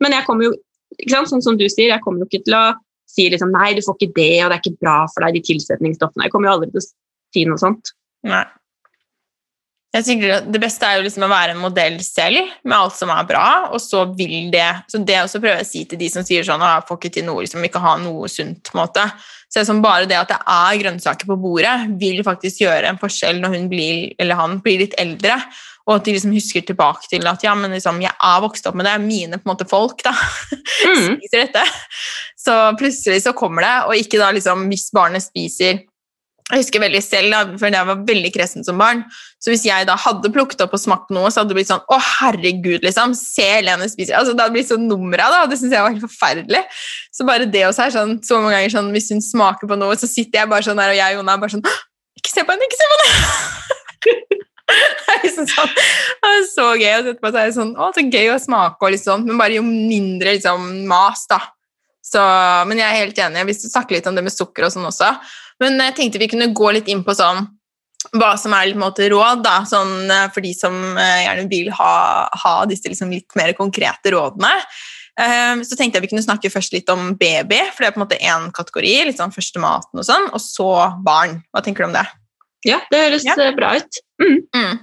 Men jeg kommer jo ikke sant? Sånn som du sier, jeg kommer jo ikke til å si liksom, nei, du får ikke det, og det er ikke bra for deg, de tilsetningsstoffene. Jeg kommer jo aldri til å si noe sånt. Nei. Jeg tenker Det beste er jo liksom å være en modell selv med alt som er bra, og så vil det så Det også prøver jeg å si til de som sier sånn at får ikke til noe, liksom ikke ha noe sunt. på en måte. Så det som bare det at det er grønnsaker på bordet, vil faktisk gjøre en forskjell når hun blir, eller han blir litt eldre. Og at de liksom husker tilbake til at ja, men liksom, jeg er vokst opp med det, mine på en måte folk da, mm. spiser dette. Så plutselig så kommer det, og ikke da liksom hvis barnet spiser jeg husker veldig selv, da, for jeg var veldig kresen som barn. Så hvis jeg da hadde plukket opp og smakt noe, så hadde det blitt sånn Å, herregud, liksom! Se Helene spiser altså, Det hadde blitt sånn nummer av det, og det syns jeg var helt forferdelig. Så bare det også er sånn så mange ganger sånn Hvis hun smaker på noe, så sitter jeg bare sånn der, og jeg og Jonna er bare sånn Ikke se på henne! Ikke se på henne! det liksom sånn, det er så gøy. å sette på seg sånn Å, så gøy å smake, og litt sånn, men bare jo mindre liksom, mas, da. Så, men jeg er helt enig. Hvis du snakker litt om det med sukker og sånn også, men jeg tenkte vi kunne gå litt inn på sånn hva som er litt måte, råd, da, sånn, eh, for de som eh, gjerne vil ha, ha disse liksom, litt mer konkrete rådene. Um, så tenkte jeg vi kunne snakke først litt om baby, for det er på en måte én kategori. litt sånn Første maten og sånn, og så barn. Hva tenker du om det? Ja, det høres ja. bra ut. Mm. Mm.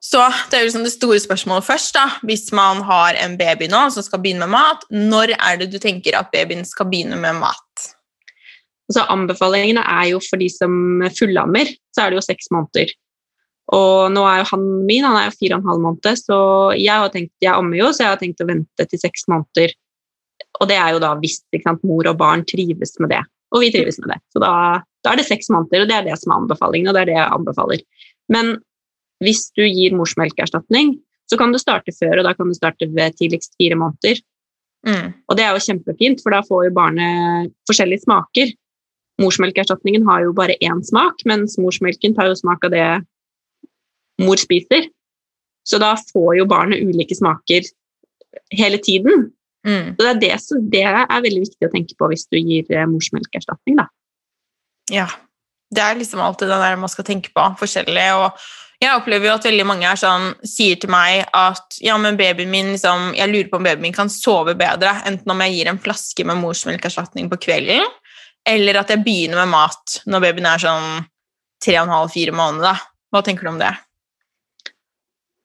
Så det er jo liksom det store spørsmålet først. da, Hvis man har en baby nå som skal begynne med mat, når er det du tenker at babyen skal begynne med mat? Altså, anbefalingene er jo for de som fullammer, så er det jo seks måneder. Og nå er jo han min han er jo fire og en halv måned, så jeg har tenkt, jeg ammer jo, så jeg har tenkt å vente til seks måneder. Og det er jo da hvis mor og barn trives med det. Og vi trives med det. Så da, da, er det seks måneder, og det er det som er anbefalingen, og det er det jeg anbefaler. Men hvis du gir morsmelkerstatning, så kan du starte før, og da kan du starte ved tidligst fire måneder. Mm. Og det er jo kjempefint, for da får jo barnet forskjellige smaker. Morsmelkerstatningen har jo bare én smak, mens morsmelken tar jo smak av det mor spiser. Så da får jo barnet ulike smaker hele tiden. Mm. Så det er, det, som, det er veldig viktig å tenke på hvis du gir eh, morsmelkerstatning, da. Ja. Det er liksom alltid det der man skal tenke på, forskjellig. Og jeg opplever jo at veldig mange sånn, sier til meg at ja, men babyen min liksom, jeg lurer på om babyen min kan sove bedre, enten om jeg gir en flaske med morsmelkerstatning på kvelden, eller at jeg begynner med mat når babyen er sånn tre og en halv, fire måneder. Da. Hva tenker du om det?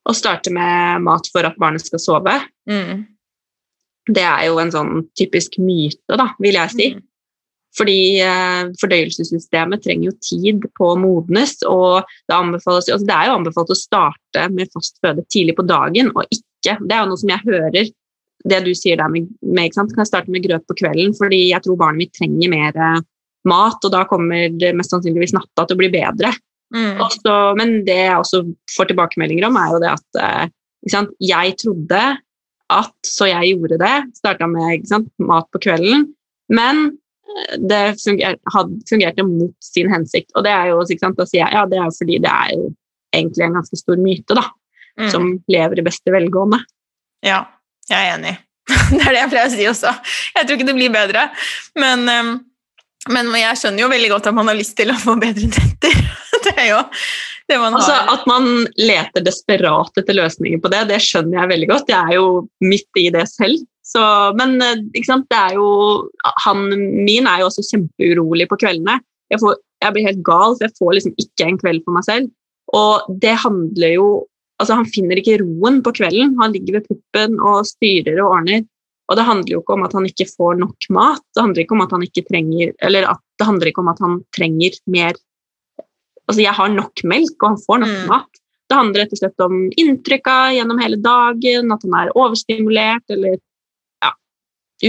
Å starte med mat for at barnet skal sove? Mm. det er jo en sånn typisk myte, da, vil jeg si. Mm. Fordi eh, fordøyelsessystemet trenger jo tid på å modnes, og det, anbefales, altså det er jo anbefalt å starte med fast føde tidlig på dagen, og ikke Det er jo noe som jeg hører, det du sier der med, med ikke sant? Kan jeg starte med grøt på kvelden, fordi jeg tror barnet mitt trenger mer eh, mat, og da kommer det mest sannsynligvis natta til å bli bedre. Mm. Også, men det jeg også får tilbakemeldinger om, er jo det at eh, sant? jeg trodde at Så jeg gjorde det. Starta med sant, mat på kvelden. Men eh, det funger, had, fungerte mot sin hensikt. Og det er jo sant, da sier jeg, ja, det er fordi det er jo egentlig en ganske stor myte, da. Mm. Som lever i beste velgående. Ja, jeg er enig. Det er det jeg pleier å si også. Jeg tror ikke det blir bedre. Men, um, men jeg skjønner jo veldig godt at man har lyst til å få bedre netter. Det er jo det man Altså. At man leter desperat etter løsninger på det, det skjønner jeg veldig godt. Jeg er jo midt i det selv. Så, men eh, det er jo, han min er jo også kjempeurolig på kveldene. Jeg, får, jeg blir helt gal, for jeg får liksom ikke en kveld for meg selv. Og det handler jo altså Han finner ikke roen på kvelden. Han ligger ved puppen og styrer og ordner. Og det handler jo ikke om at han ikke får nok mat. Det handler ikke om at han ikke trenger eller at det handler ikke om at han trenger mer Altså, jeg har nok melk, og han får nok Mm. mat. Det handler rett og slett om inntrykka gjennom hele dagen, at han er overstimulert, eller ja,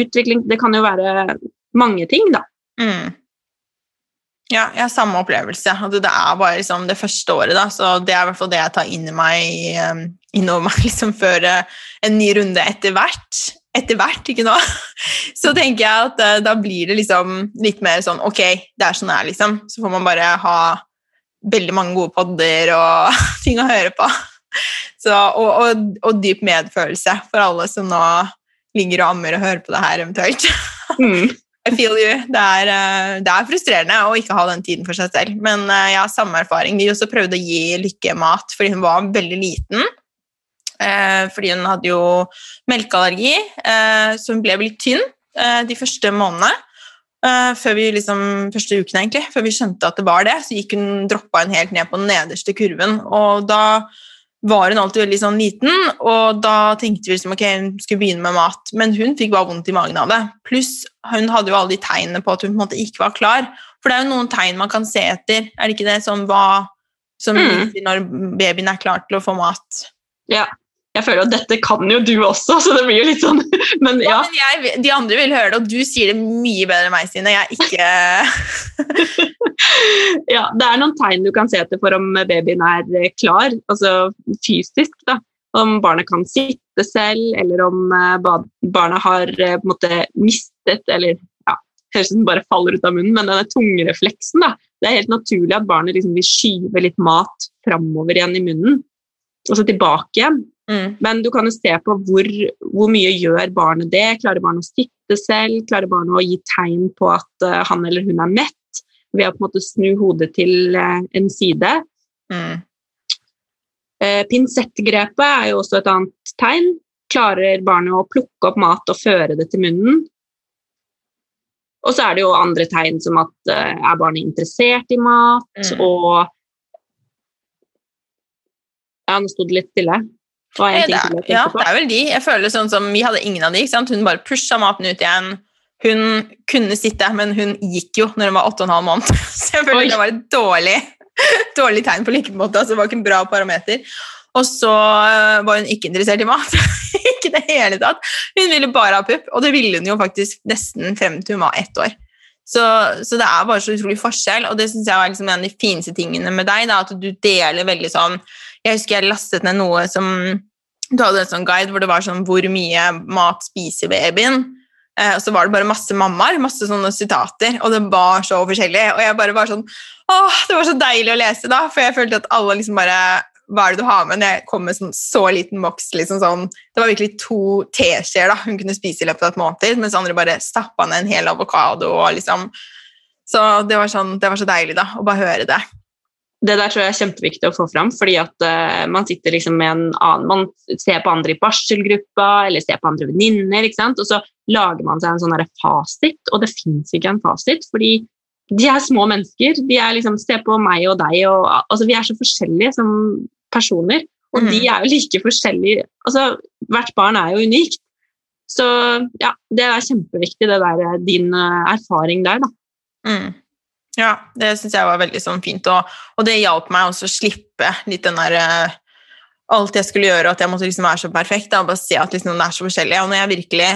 utvikling Det kan jo være mange ting, da. Mm. Ja, jeg har samme opplevelse. Altså, det er bare liksom det første året, da, så det er i hvert fall det jeg tar inn i meg, um, innover meg liksom før uh, en ny runde etter hvert. Etter hvert, ikke nå. Så tenker jeg at uh, da blir det liksom litt mer sånn ok, det er sånn det er, liksom. Så får man bare ha veldig mange gode podder og ting å høre på. Så, og, og, og dyp medfølelse for alle som nå ligger og ammer og hører på det her eventuelt. Mm. I feel you. Det er, eh, det er frustrerende å ikke ha den tiden for seg selv. Men eh, jeg har samme erfaring. Vi også prøvde å gi Lykke mat fordi hun var veldig liten. Eh, fordi hun hadde jo melkeallergi, så hun ble litt tynn de første månedene. Før vi liksom, første uken egentlig. Før vi skjønte at det var det, så gikk hun, droppa hun helt ned på den nederste kurven. Og da var hun alltid veldig sånn liten, og da tenkte vi liksom, ok, hun skulle begynne med mat, men hun fikk bare vondt i magen av det. Pluss hun hadde jo alle de tegnene på at hun på en måte ikke var klar. For det er jo noen tegn man kan se etter. Er det ikke det sånn hva som Mm. når babyen er klar til å få mat? Ja. Jeg føler at dette kan jo du også, så det blir jo litt sånn Men Ja, ja. men jeg, de andre vil høre det, og du sier det mye bedre enn meg, Stine. Jeg er ikke ja, det er noen tegn du kan se etter for om babyen er klar, altså fysisk. da. Om barnet kan sitte selv, eller om eh, barnet har eh, på en måte mistet eller ja, Høres ut som den bare faller ut av munnen, men denne tungrefleksen. da. Det er helt naturlig at barnet liksom vil skyve litt mat framover igjen i munnen, og så tilbake igjen. Mm. Men du kan jo se på hvor, hvor mye gjør barnet det. Klarer barnet å sitte selv? Klarer barnet å gi tegn på at uh, han eller hun er mett? Ved å på en måte snu hodet til uh, en side. Mm. Uh, Pinsettgrepet er jo også et annet tegn. Klarer barnet å plukke opp mat og føre det til munnen? Og så er det jo andre tegn som at er barnet interessert i mat, Mm. og Ja, nå sto det litt stille. Var en Eh, ting Det jeg ja, på. det er vel de. Jeg føler sånn som Vi hadde ingen av de. Hun bare pusha maten ut igjen. Hun kunne sitte, men hun gikk jo når hun var åtte og en halv måned. Så jeg føler Oi. det var et dårlig, dårlig tegn på like måte. Altså, det var ikke en bra parameter. Og så øh, var hun ikke interessert i mat. ikke det hele tatt. Hun ville bare ha pupp, og det ville hun jo faktisk nesten frem til hun var ett år. Så, så det er bare så utrolig forskjell, og det syns jeg er liksom en av de fineste tingene med deg. Da, at du deler veldig sånn Jeg husker jeg lastet ned noe som Du hadde en sånn guide hvor det var sånn hvor mye mat spiser babyen. Eh, og så var det bare masse mammaer, masse sånne sitater, og det var så forskjellig. Og jeg bare var sånn Åh, det var så deilig å lese da, for jeg følte at alle liksom bare hva er det du har med? Jeg kom med sånn, så liten boks, liksom sånn, det var virkelig to teskjeer hun kunne spise i løpet av et måned, mens andre bare stappa ned en hel avokado. liksom, Så det var, sånn, det var så deilig da, å bare høre det. Det der tror jeg er kjempeviktig å få fram, fordi at uh, man sitter liksom med en annen Man ser på andre i barselgruppa, eller ser på andre venninner, og så lager man seg en sånn fasit, og det fins ikke en fasit, fordi de er små mennesker. de er liksom, Se på meg og deg, og, altså vi er så forskjellige som personer, og mm. de er jo like forskjellige altså Hvert barn er jo unikt. Så ja, det er kjempeviktig, det der, din eh, erfaring der, da. Mm. Ja, det syns jeg var veldig sånn fint, og, og, det hjalp meg også å slippe litt den der uh, Alt jeg skulle gjøre, at jeg måtte liksom være så perfekt. Da, og bare se at liksom, det er så forskjellig. Og når jeg virkelig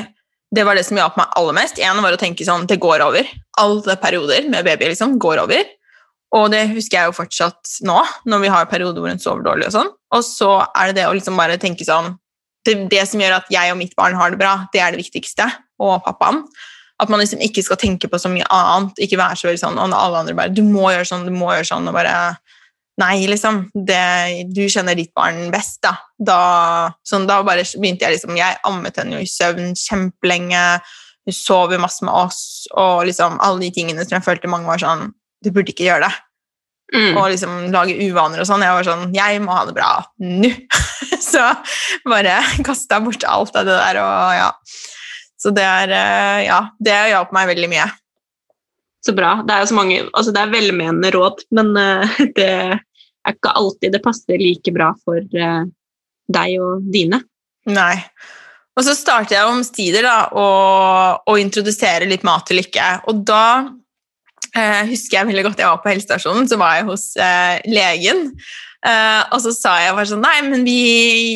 det var det som hjalp meg aller mest. En var å tenke sånn Det går over. Alle perioder med baby liksom går over. Og det husker jeg jo fortsatt nå, når vi har perioder hvor hun sover dårlig. Og sånn. Og så er det det å liksom bare tenke sånn det, det, som gjør at jeg og mitt barn har det bra, det er det viktigste. Og pappaen. At man liksom ikke skal tenke på så mye annet. Ikke være så veldig sånn og alle andre bare Du må gjøre sånn, du må gjøre sånn. Og bare Nei, liksom. Det, du kjenner ditt barn best, da. Da, sånn, da bare begynte jeg liksom Jeg ammet henne jo i søvn kjempelenge. Hun sov jo masse med oss, og liksom alle de tingene som jeg følte mange var sånn Du burde ikke gjøre det. Mm. Og liksom lage uvaner og sånn. Jeg var sånn Jeg må ha det bra nå! så bare kasta bort alt av det der, og ja. Så det er eh, Ja, det hjalp meg veldig mye. Så bra. Det er jo så mange Altså, det er velmenende råd, men uh, det er ikke alltid det passer like bra for uh, deg og dine. Nei. Og så starter jeg omsider da, å, å introdusere litt mat til Lykke. Og da eh, husker jeg veldig godt jeg var på helsestasjonen, så var jeg hos eh, legen. Uh, og så sa jeg bare sånn Nei, men vi,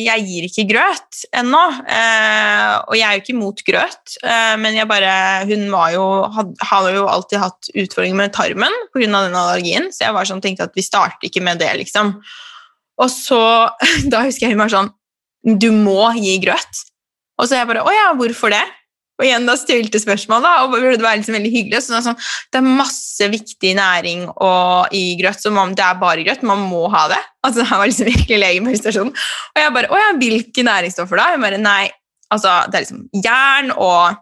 jeg gir ikke grøt ennå. Uh, og jeg er jo ikke imot grøt, uh, men jeg bare Hun var jo, had, har jo alltid hatt utfordringer med tarmen pga. den allergien, så jeg var sånn, tenkte at vi starter ikke med det, liksom. Og så Da husker jeg hun var sånn Du må gi grøt. Og så jeg bare Å ja, hvorfor det? Og igjen da stilte spørsmål, da, og burde være liksom veldig hyggelig. Så sånn, det er masse viktig næring og, i grøt, så man, det er bare grøt. Man må ha det. Altså, det var liksom virkelig legen på stasjonen. Og jeg bare Å ja, hvilke næringsstoffer da? Jeg bare Nei, altså, det er liksom jern og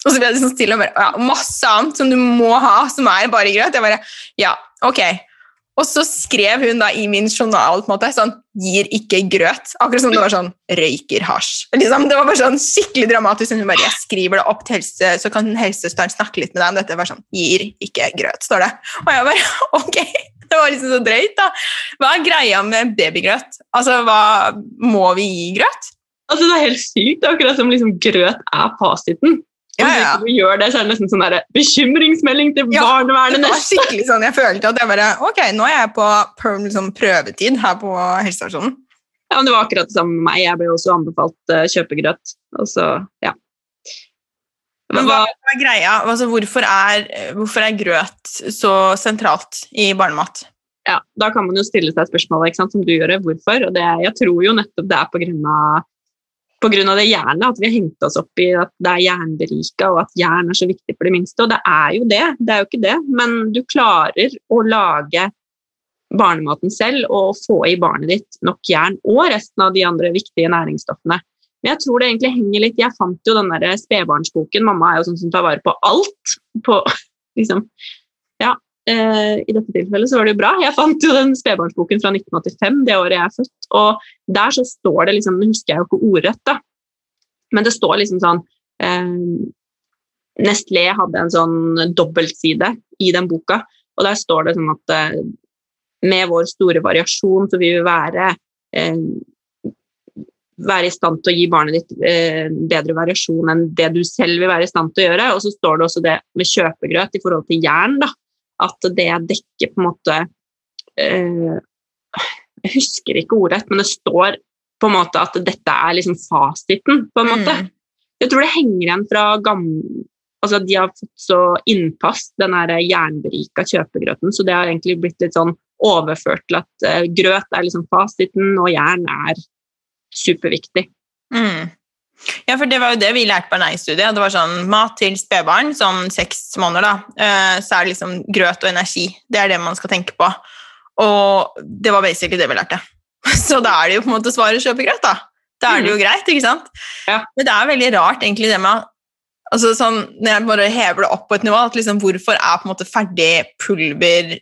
og så ble jeg liksom stille og bare ja, Masse annet som du må ha, som er bare grøt. Jeg bare Ja, ok. Og så skrev hun da i min journal på en måte, sånn 'Gir ikke grøt'. Akkurat som det var sånn 'røyker hasj'. Liksom, det var bare sånn skikkelig dramatisk. Hun bare 'Jeg skriver det opp til helse, så kan helsesøsteren snakke litt med deg om dette'. var sånn 'Gir ikke grøt', står det. Og jeg bare ok. Det var liksom så drøyt, da. Hva er greia med babygrøt? Altså, hva Må vi gi grøt? Altså, Det er helt sykt. Akkurat som liksom grøt er fasiten. Ja, ja. Du gjør det, så er det nesten sånn der, bekymringsmelding til ja, barnevernet. Det var skikkelig sånn jeg følte at jeg bare Ok, nå er jeg på liksom, prøvetid her på helsestasjonen. Ja, men Det var akkurat det samme med meg. Jeg ble også anbefalt uh, kjøpegrøt. Og så, ja. Men hva, hva er greia? Altså, hvorfor, er, hvorfor er grøt så sentralt i barnemat? Ja, Da kan man jo stille seg spørsmålet som du gjør, hvorfor. og det, Jeg tror jo nettopp det er pga pga. det jernet, at vi har hengt oss opp i at det er jernberika, og at jern er så viktig for det minste. Og det er jo det, det er jo ikke det, men du klarer å lage barnematen selv og få i barnet ditt nok jern og resten av de andre viktige næringsstoffene. Men jeg tror det egentlig henger litt Jeg fant jo den der spedbarnsboken. Mamma er jo sånn som tar vare på alt. På, liksom, eh, I dette tilfellet så var det jo bra. Jeg fant jo den spedbarnsboken fra 1985, det året jeg er født. Og der så står det liksom Nå husker jeg jo ikke ordrett, da, men det står liksom sånn eh, Nestlé hadde en sånn dobbeltside i den boka, og der står det sånn at eh, med vår store variasjon så vil vi være eh, være i stand til å gi barnet ditt eh, bedre variasjon enn det du selv vil være i stand til å gjøre. Og så står det også det med kjøpegrøt i forhold til jern, da, at det dekker på en måte eh, Jeg husker ikke ordrett, men det står på en måte at dette er liksom fasiten, på en måte. Mm. Jeg tror det henger igjen fra gamle Altså De har fått så innpass, den jernberika kjøpegrøten, så det har egentlig blitt litt sånn overført til at uh, grøt er liksom fasiten, og jern er superviktig. Mm. Ja, for det var jo det vi lærte på ernæringsstudiet. Det var sånn mat til spedbarn, sånn seks måneder, da. Eh, så er det liksom grøt og energi. Det er det man skal tenke på. Og det var basically det vi lærte. Så da er det jo på en måte svaret å kjøpe grøt, da. Da er det jo mm. greit, ikke sant? Ja. Men det er veldig rart egentlig det med altså sånn, Når jeg bare hever det opp på et nivå, at liksom hvorfor er på en måte ferdig pulver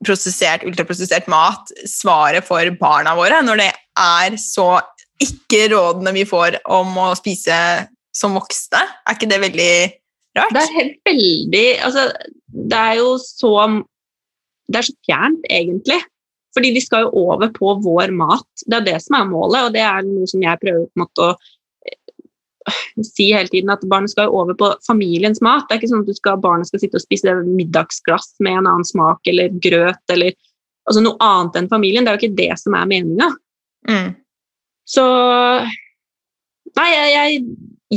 prosessert, ultraprosessert mat svaret for barna våre, når det er så ikke rådene vi får om å spise som voksne? Er ikke det veldig rart? Det er helt veldig Altså, det er jo så Det er så fjernt, egentlig. Fordi de skal jo over på vår mat. Det er det som er målet, og det er noe som jeg prøver på en måte å si hele tiden at barnet skal over på familiens mat. Det er ikke sånn at skal, barnet skal sitte og spise middagsglass med en annen smak eller grøt eller altså noe annet enn familien. Det er jo ikke det som er meninga. Mm. Så Nei, jeg, jeg,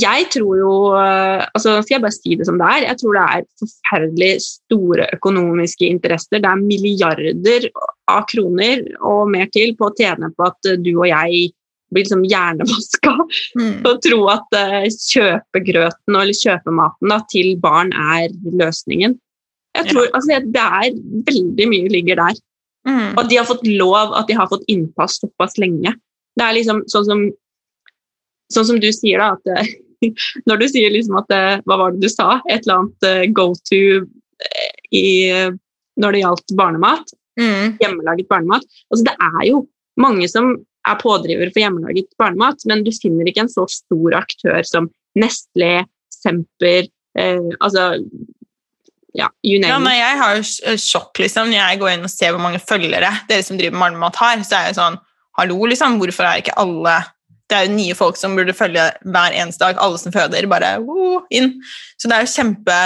jeg, tror jo altså Skal jeg bare si det som det er? Jeg tror det er forferdelig store økonomiske interesser. Det er milliarder av kroner og mer til på å tjene på at du og jeg blir liksom hjernevaska mm. og tro at uh, kjøpegrøten eller kjøpematen da, til barn er løsningen. Jeg tror ja. altså, Det er veldig mye ligger der. Mm. Og at de har fått lov, at de har fått innpass såpass lenge. Det er liksom sånn som, sånn som du sier, da, at eh, når du sier liksom at eh, Hva var det du sa? Et eller annet go to i, når det gjaldt barnemat. Mm. Hjemmelaget barnemat. Altså, det er jo mange som er pådriver for hjemmelaget barnemat, men du finner ikke en så stor aktør som Nestlé, Semper eh, altså ja, you name ja, nei, Jeg har jo eh, sjokk liksom, når jeg går inn og ser hvor mange følgere dere som driver med barnemat har. Så er jeg sånn Hallo, liksom, hvorfor er ikke alle Det er jo nye folk som burde følge hver eneste dag. Alle som føder, bare uh, inn. Så det er jo kjempe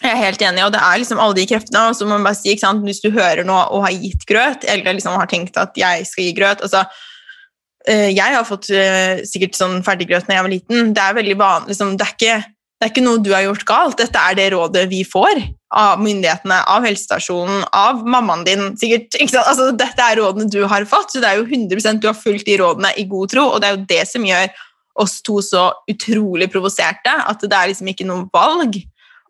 jeg er helt enig, og det er liksom alle de kreftene. og så må man bare si, ikke sant, Hvis du hører noe og har gitt grøt, eller liksom har tenkt at jeg skal gi grøt altså, Eh, jeg har fått uh, sikkert sånn ferdiggrøt når jeg var liten. Det er veldig vanlig, liksom, det, er ikke, det, er ikke, noe du har gjort galt. Dette er det rådet vi får av myndighetene, av helsestasjonen, av mammaen din. sikkert, altså, Dette er rådene du har fått, så det er jo 100 du har fulgt de rådene i god tro. Og det er jo det som gjør oss to så utrolig provoserte, at det er liksom ikke noe valg.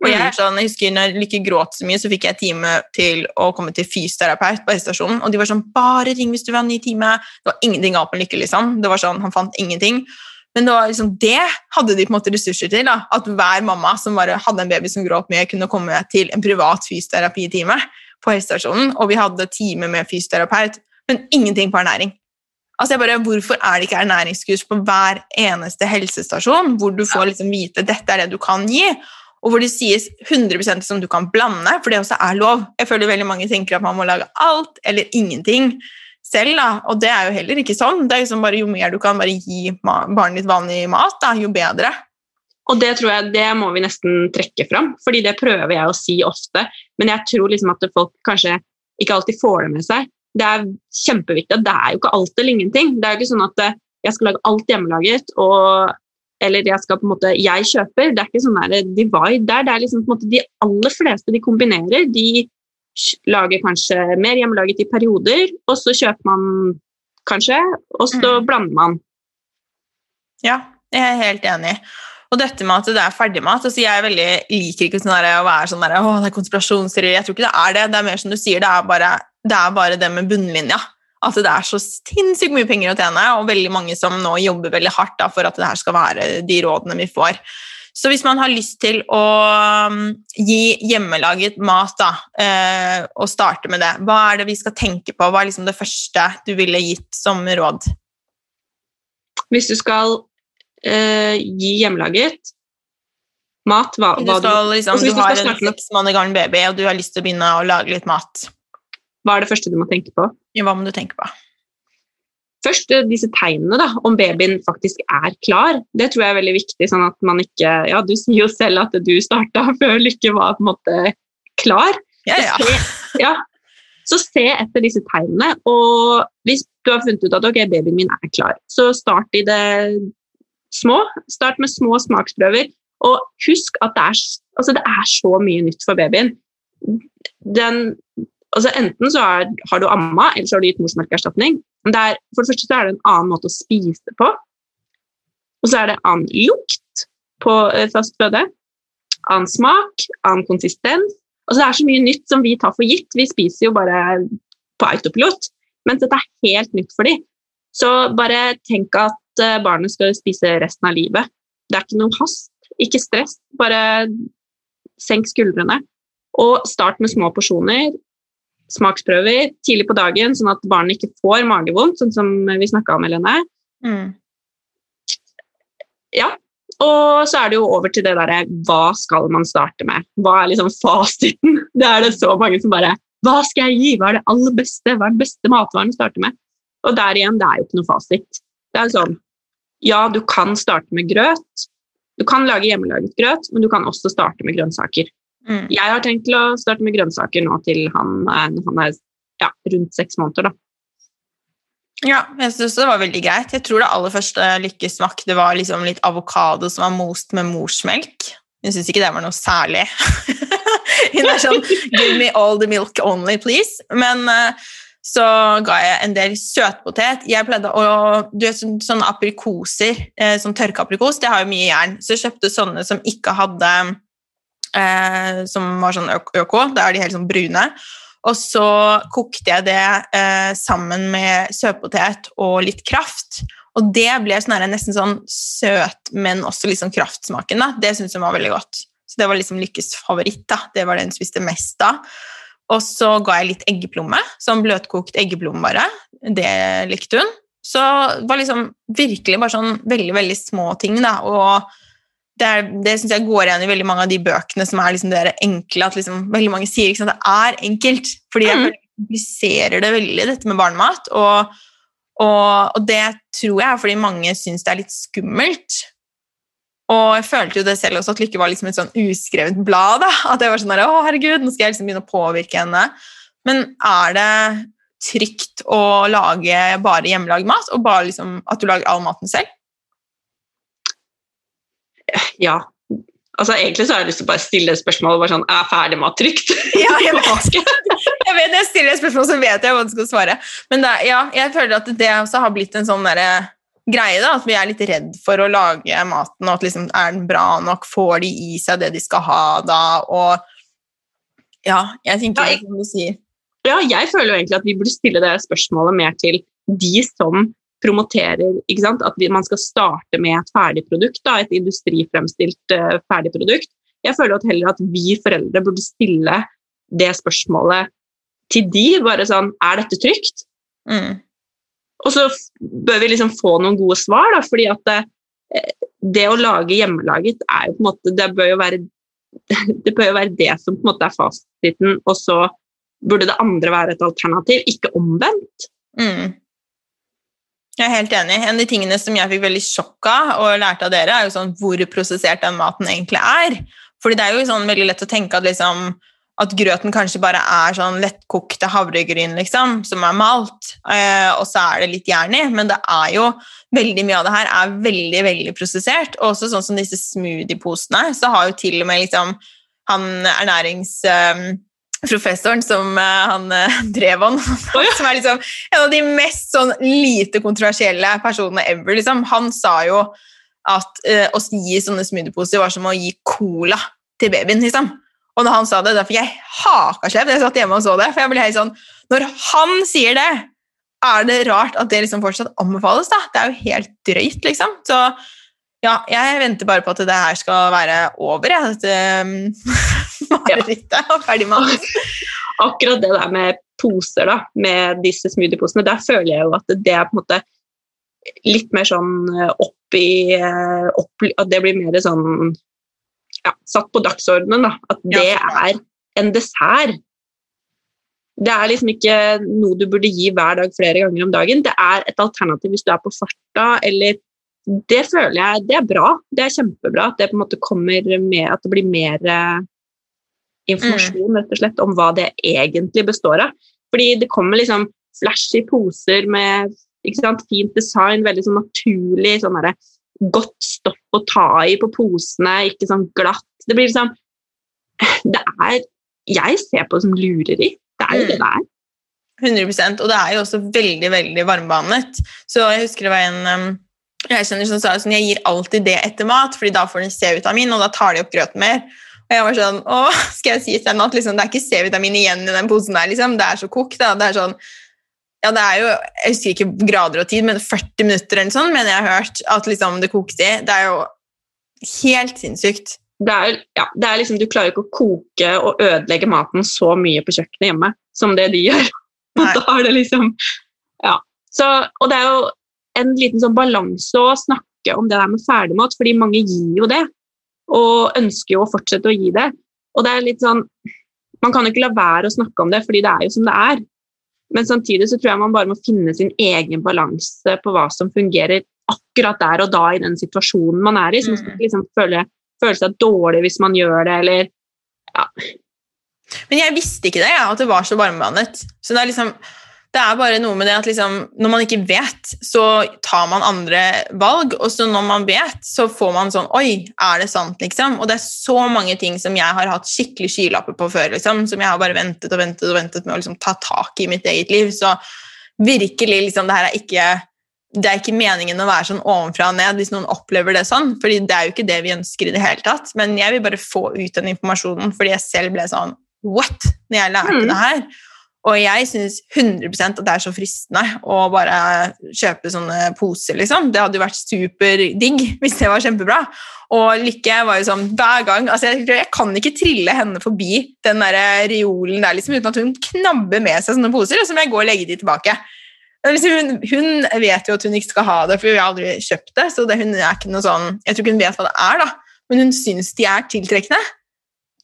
Og jeg, mm. sånn, jeg husker når Lykke gråt så mye, så fikk jeg time til å komme til fysioterapeut på helsestasjonen. Og de var sånn 'Bare ring hvis du vil ha en ny time.' Det var ingenting galt med Lykke. liksom. Det var sånn, Han fant ingenting. Men det, var liksom, det hadde de på en måte ressurser til. da, At hver mamma som bare hadde en baby som gråt mye, kunne komme til en privat fysioterapitime på helsestasjonen. Og vi hadde time med fysioterapeut, men ingenting på ernæring. Altså jeg bare, Hvorfor er det ikke ernæringskurs på hver eneste helsestasjon, hvor du får liksom vite dette er det du kan gi? og hvor det sies 100% som du kan blande, for det også er lov. Jeg føler veldig mange tenker at man må lage alt eller ingenting selv, da. og det er jo heller ikke sånn. Det er liksom bare Jo mer du kan bare gi barnet ditt vanlig mat, da, jo bedre. Og det tror jeg det må vi nesten trekke fram, fordi det prøver jeg å si ofte. Men jeg tror liksom at folk kanskje ikke alltid får det med seg. Det er kjempeviktig. Det er jo ikke alt eller ingenting. Det er jo ikke sånn at eh, jeg skal lage alt hjemmelaget, og eller jeg skal på en måte, jeg kjøper. Det er ikke sånn der divide der. Det er liksom på en måte De aller fleste de kombinerer. De lager kanskje mer hjemmelaget i perioder, og så kjøper man kanskje, og så mm. blander man. Ja, jeg er helt enig. Og dette med at det er ferdigmat altså Jeg veldig, liker ikke sånn å være sånn der, å, det er konspirasjonsteori. Jeg tror ikke det er det. Det er mer som du sier, det er bare det, er bare det med bunnlinja at det er så sinnssykt mye penger å tjene, og veldig mange som nå jobber veldig hardt da, for at det her skal være de rådene vi får. Så hvis man har lyst til å um, gi hjemmelaget mat, da, eh, og starte med det, hva er det vi skal tenke på? Hva er liksom det første du ville gitt som råd? Hvis du skal eh, gi hjemmelaget mat hva, hva du, skal, liksom, du, du har en seks måneder gammel baby, og du har lyst til å begynne å lage litt mat. Hva er det første du må tenke på? Hva må du tenke på? Først eh, disse tegnene, da, om babyen faktisk er klar. Det tror jeg er veldig viktig. sånn at man ikke, ja, Du sier jo selv at du starta før Lykke var på en måte klar. Ja, ja. Så, se, ja. så se etter disse tegnene. Og hvis du har funnet ut at ok, babyen min er klar, så start i det små. Start med små smaksprøver. Og husk at det er, altså det er så mye nytt for babyen. Den Altså Enten så er, har du amma, eller så har du gitt morsmelkerstatning. Er, for det første så er det en annen måte å spise på. Og så er det annen lukt på fast føde. Annen smak, annen konsistens. Og så er det så mye nytt som vi tar for gitt. Vi spiser jo bare på autopilot. Mens dette er helt nytt for dem. Så bare tenk at eh, barnet skal spise resten av livet. Det er ikke noe hast. Ikke stress. Bare senk skuldrene. Og start med små porsjoner smaksprøver tidlig på dagen, sånn at barnet ikke får magevondt, sånn som vi snakka om, Helene. Mm. Ja. Og så er det jo over til det derre hva skal man starte med? Hva er liksom fasiten? Det er det så mange som bare Hva skal jeg gi? Hva er det aller beste? Hva er den beste matvaren å starte med? Og der igjen, det er jo ikke noe fasit. Det er sånn Ja, du kan starte med grøt, Du kan lage hjemmelaget grøt, men du kan også starte med grønnsaker. Mm. Jeg har tenkt til å starte med grønnsaker nå til han, han er ja, rundt seks måneder. da. Ja, jeg synes det var veldig greit. Jeg tror det aller første lykkesmak det var liksom litt avokado som var most med morsmelk. Jeg syns ikke det var noe særlig. Hun er sånn Give me all the milk only, please. Men eh, så ga jeg en del søtpotet. Jeg pleide å Du vet sånn- sånne aprikoser, eh, sånn tørkeaprikos, det har jo mye jern. Så jeg kjøpte sånne som ikke hadde eh, Som var sånn øk. Da er de helt sånn brune. Og så kokte jeg det eh, sammen med søtpotet og litt kraft. Og det ble sånn nesten sånn søt, men også litt sånn kraftsmaken. da. Det syntes hun var veldig godt. Så det var liksom Lykkes favoritt. da. Det var det hun spiste mest av. Og så ga jeg litt eggeplomme, sånn bløtkokt eggeplomme bare. Det likte hun. Så det var liksom virkelig bare sånn veldig, veldig små ting, da. Og det, er, det synes jeg går igjen i veldig mange av de bøkene som er liksom det der enkle, at liksom veldig mange sier ikke sant, det er enkelt. Fordi jeg Mm. kompliserer det veldig, dette med barnemat. Og, og, og det tror jeg er fordi mange syns det er litt skummelt. Og jeg følte jo det selv også, at Lykke var liksom et sånn uskrevet blad. da, At jeg var sånn der, å herregud, nå skal jeg liksom begynne å påvirke henne. Men er det trygt å lage bare hjemmelagd mat, og bare liksom at du lager all maten selv? Ja. Altså, egentlig så har jeg lyst til å bare stille spørsmål bare sånn, er ferdig mat trygt? Ja, jeg vet. Jeg vet, jeg stiller et spørsmål, så vet jeg hva du skal svare. Men det, ja, jeg føler at det også har blitt en sånn derre greie, da, at vi er litt redd for å lage maten, og at liksom, er den bra nok, får de i seg det de skal ha da, og ja, jeg tenker Ja, jeg- som du sier. Ja, jeg føler jo egentlig at vi burde stille det spørsmålet mer til de som promoterer ikke sant? at man skal starte med et ferdigprodukt, da, et industrifremstilt uh, ferdigprodukt. Jeg føler at heller at vi foreldre burde stille det spørsmålet til de, bare sånn Er dette trygt? Mm. Og så bør vi liksom få noen gode svar, da, fordi at det, det å lage hjemmelaget er jo på en måte Det bør jo være det bør jo være det som på en måte er fasiten, og så burde det andre være et alternativ, ikke omvendt. Mm. Jeg er helt enig. En av de tingene som jeg fikk veldig sjokk av og lærte av dere, er jo sånn hvor prosessert den maten egentlig er. Fordi det er jo sånn veldig lett å tenke at, liksom, at grøten kanskje bare er sånn lettkokte havregryn liksom, som er malt, eh, og så er det litt jern i. Men det er jo veldig mye av det her er veldig veldig prosessert. Og også sånn som disse smoothieposene, så har jo til og med liksom, han ernærings... Eh, professoren som eh, han uh, drev han, som er liksom en av de mest sånn lite kontroversielle personene ever. Liksom. Han sa jo at uh, å gi sånne smoothieposer var som å gi cola til babyen. Liksom. Og når han sa det, da fikk jeg hakaslepp. Jeg satt hjemme og så det. For jeg ble helt sånn Når han sier det, er det rart at det liksom fortsatt anbefales? da? Det er jo helt drøyt, liksom. Så ja, jeg venter bare på at det her skal være over, jeg. At, um, marerittet og ferdig mat. Akkurat det der med poser, da, med disse smoothieposene, der føler jeg jo at det er på en måte litt mer sånn eh, opp i eh, opp, At det blir mer sånn ja, satt på dagsordenen, da. At det er en dessert. Det er liksom ikke noe du burde gi hver dag flere ganger om dagen. Det er et alternativ hvis du er på farta, eller Det føler jeg det er bra. Det er kjempebra at det på en måte kommer med at det blir mer eh, informasjon rett og slett om hva det egentlig består av. Fordi det kommer liksom flashy poser med ikke sant, fint design, veldig sånn naturlig, sånn der, godt stoff å ta i på posene, ikke sånn glatt. Det blir liksom Det er Jeg ser på det som lureri. Det er jo det det er. 100% Og det er jo også veldig veldig varmebehandlet. Så jeg husker det var en um, jeg kjenner som sa sånn, jeg gir alltid det etter mat, fordi da får den C-vitamin, og da tar de opp grøten mer. Og jeg var sånn Å, skal jeg si til henne at liksom, det er ikke C-vitamin igjen i den posen der, liksom. Det er så kokt, da. Det er sånn Ja, det er jo Jeg husker ikke grader og tid, men 40 minutter eller sånt, mener jeg har hørt at liksom det kokte i. Det er jo helt sinnssykt. Det er, ja, det er liksom, Du klarer ikke å koke og ødelegge maten så mye på kjøkkenet hjemme som det de gjør. Og Nei. da er det liksom Ja. Så, og det er jo en liten sånn balanse å snakke om det der med ferdigmat, fordi mange gir jo det. Og ønsker jo å fortsette å gi det. Og det er litt sånn Man kan jo ikke la være å snakke om det, fordi det er jo som det er. Men samtidig så tror jeg man bare må finne sin egen balanse på hva som fungerer akkurat der og da i den situasjonen man er i. Så man skal Mm. ikke liksom føle, føle seg dårlig hvis man gjør det, eller ja. Men jeg visste ikke det, ja, at det var så varmevannet. Så det er liksom det er bare noe med det at liksom, når man ikke vet, så tar man andre valg. Og så når man vet, så får man sånn Oi, er det sant, liksom? Og det er så mange ting som jeg har hatt skikkelig skylapper på før, liksom, som jeg har bare ventet og ventet og ventet med å liksom, ta tak i mitt eget liv. Så virkelig, liksom, det her er ikke det er ikke meningen å være sånn ovenfra og ned hvis noen opplever det sånn, fordi det er jo ikke det vi ønsker i det hele tatt. Men jeg vil bare få ut den informasjonen, fordi jeg selv ble sånn What? Når jeg lærte Mm. det her. Og jeg syns 100 at det er så fristende å bare kjøpe sånne poser, liksom. Det hadde jo vært superdigg hvis det var kjempebra. Og Lykke var jo sånn hver gang altså jeg, jeg kan ikke trille henne forbi den der reolen der liksom, uten at hun knabber med seg sånne poser, og så må jeg gå og legge de tilbake. Liksom, hun, hun vet jo at hun ikke skal ha det, for vi har aldri kjøpt det. så det, hun er ikke noe sånn, Jeg tror ikke hun vet hva det er, da, men hun syns de er tiltrekkende.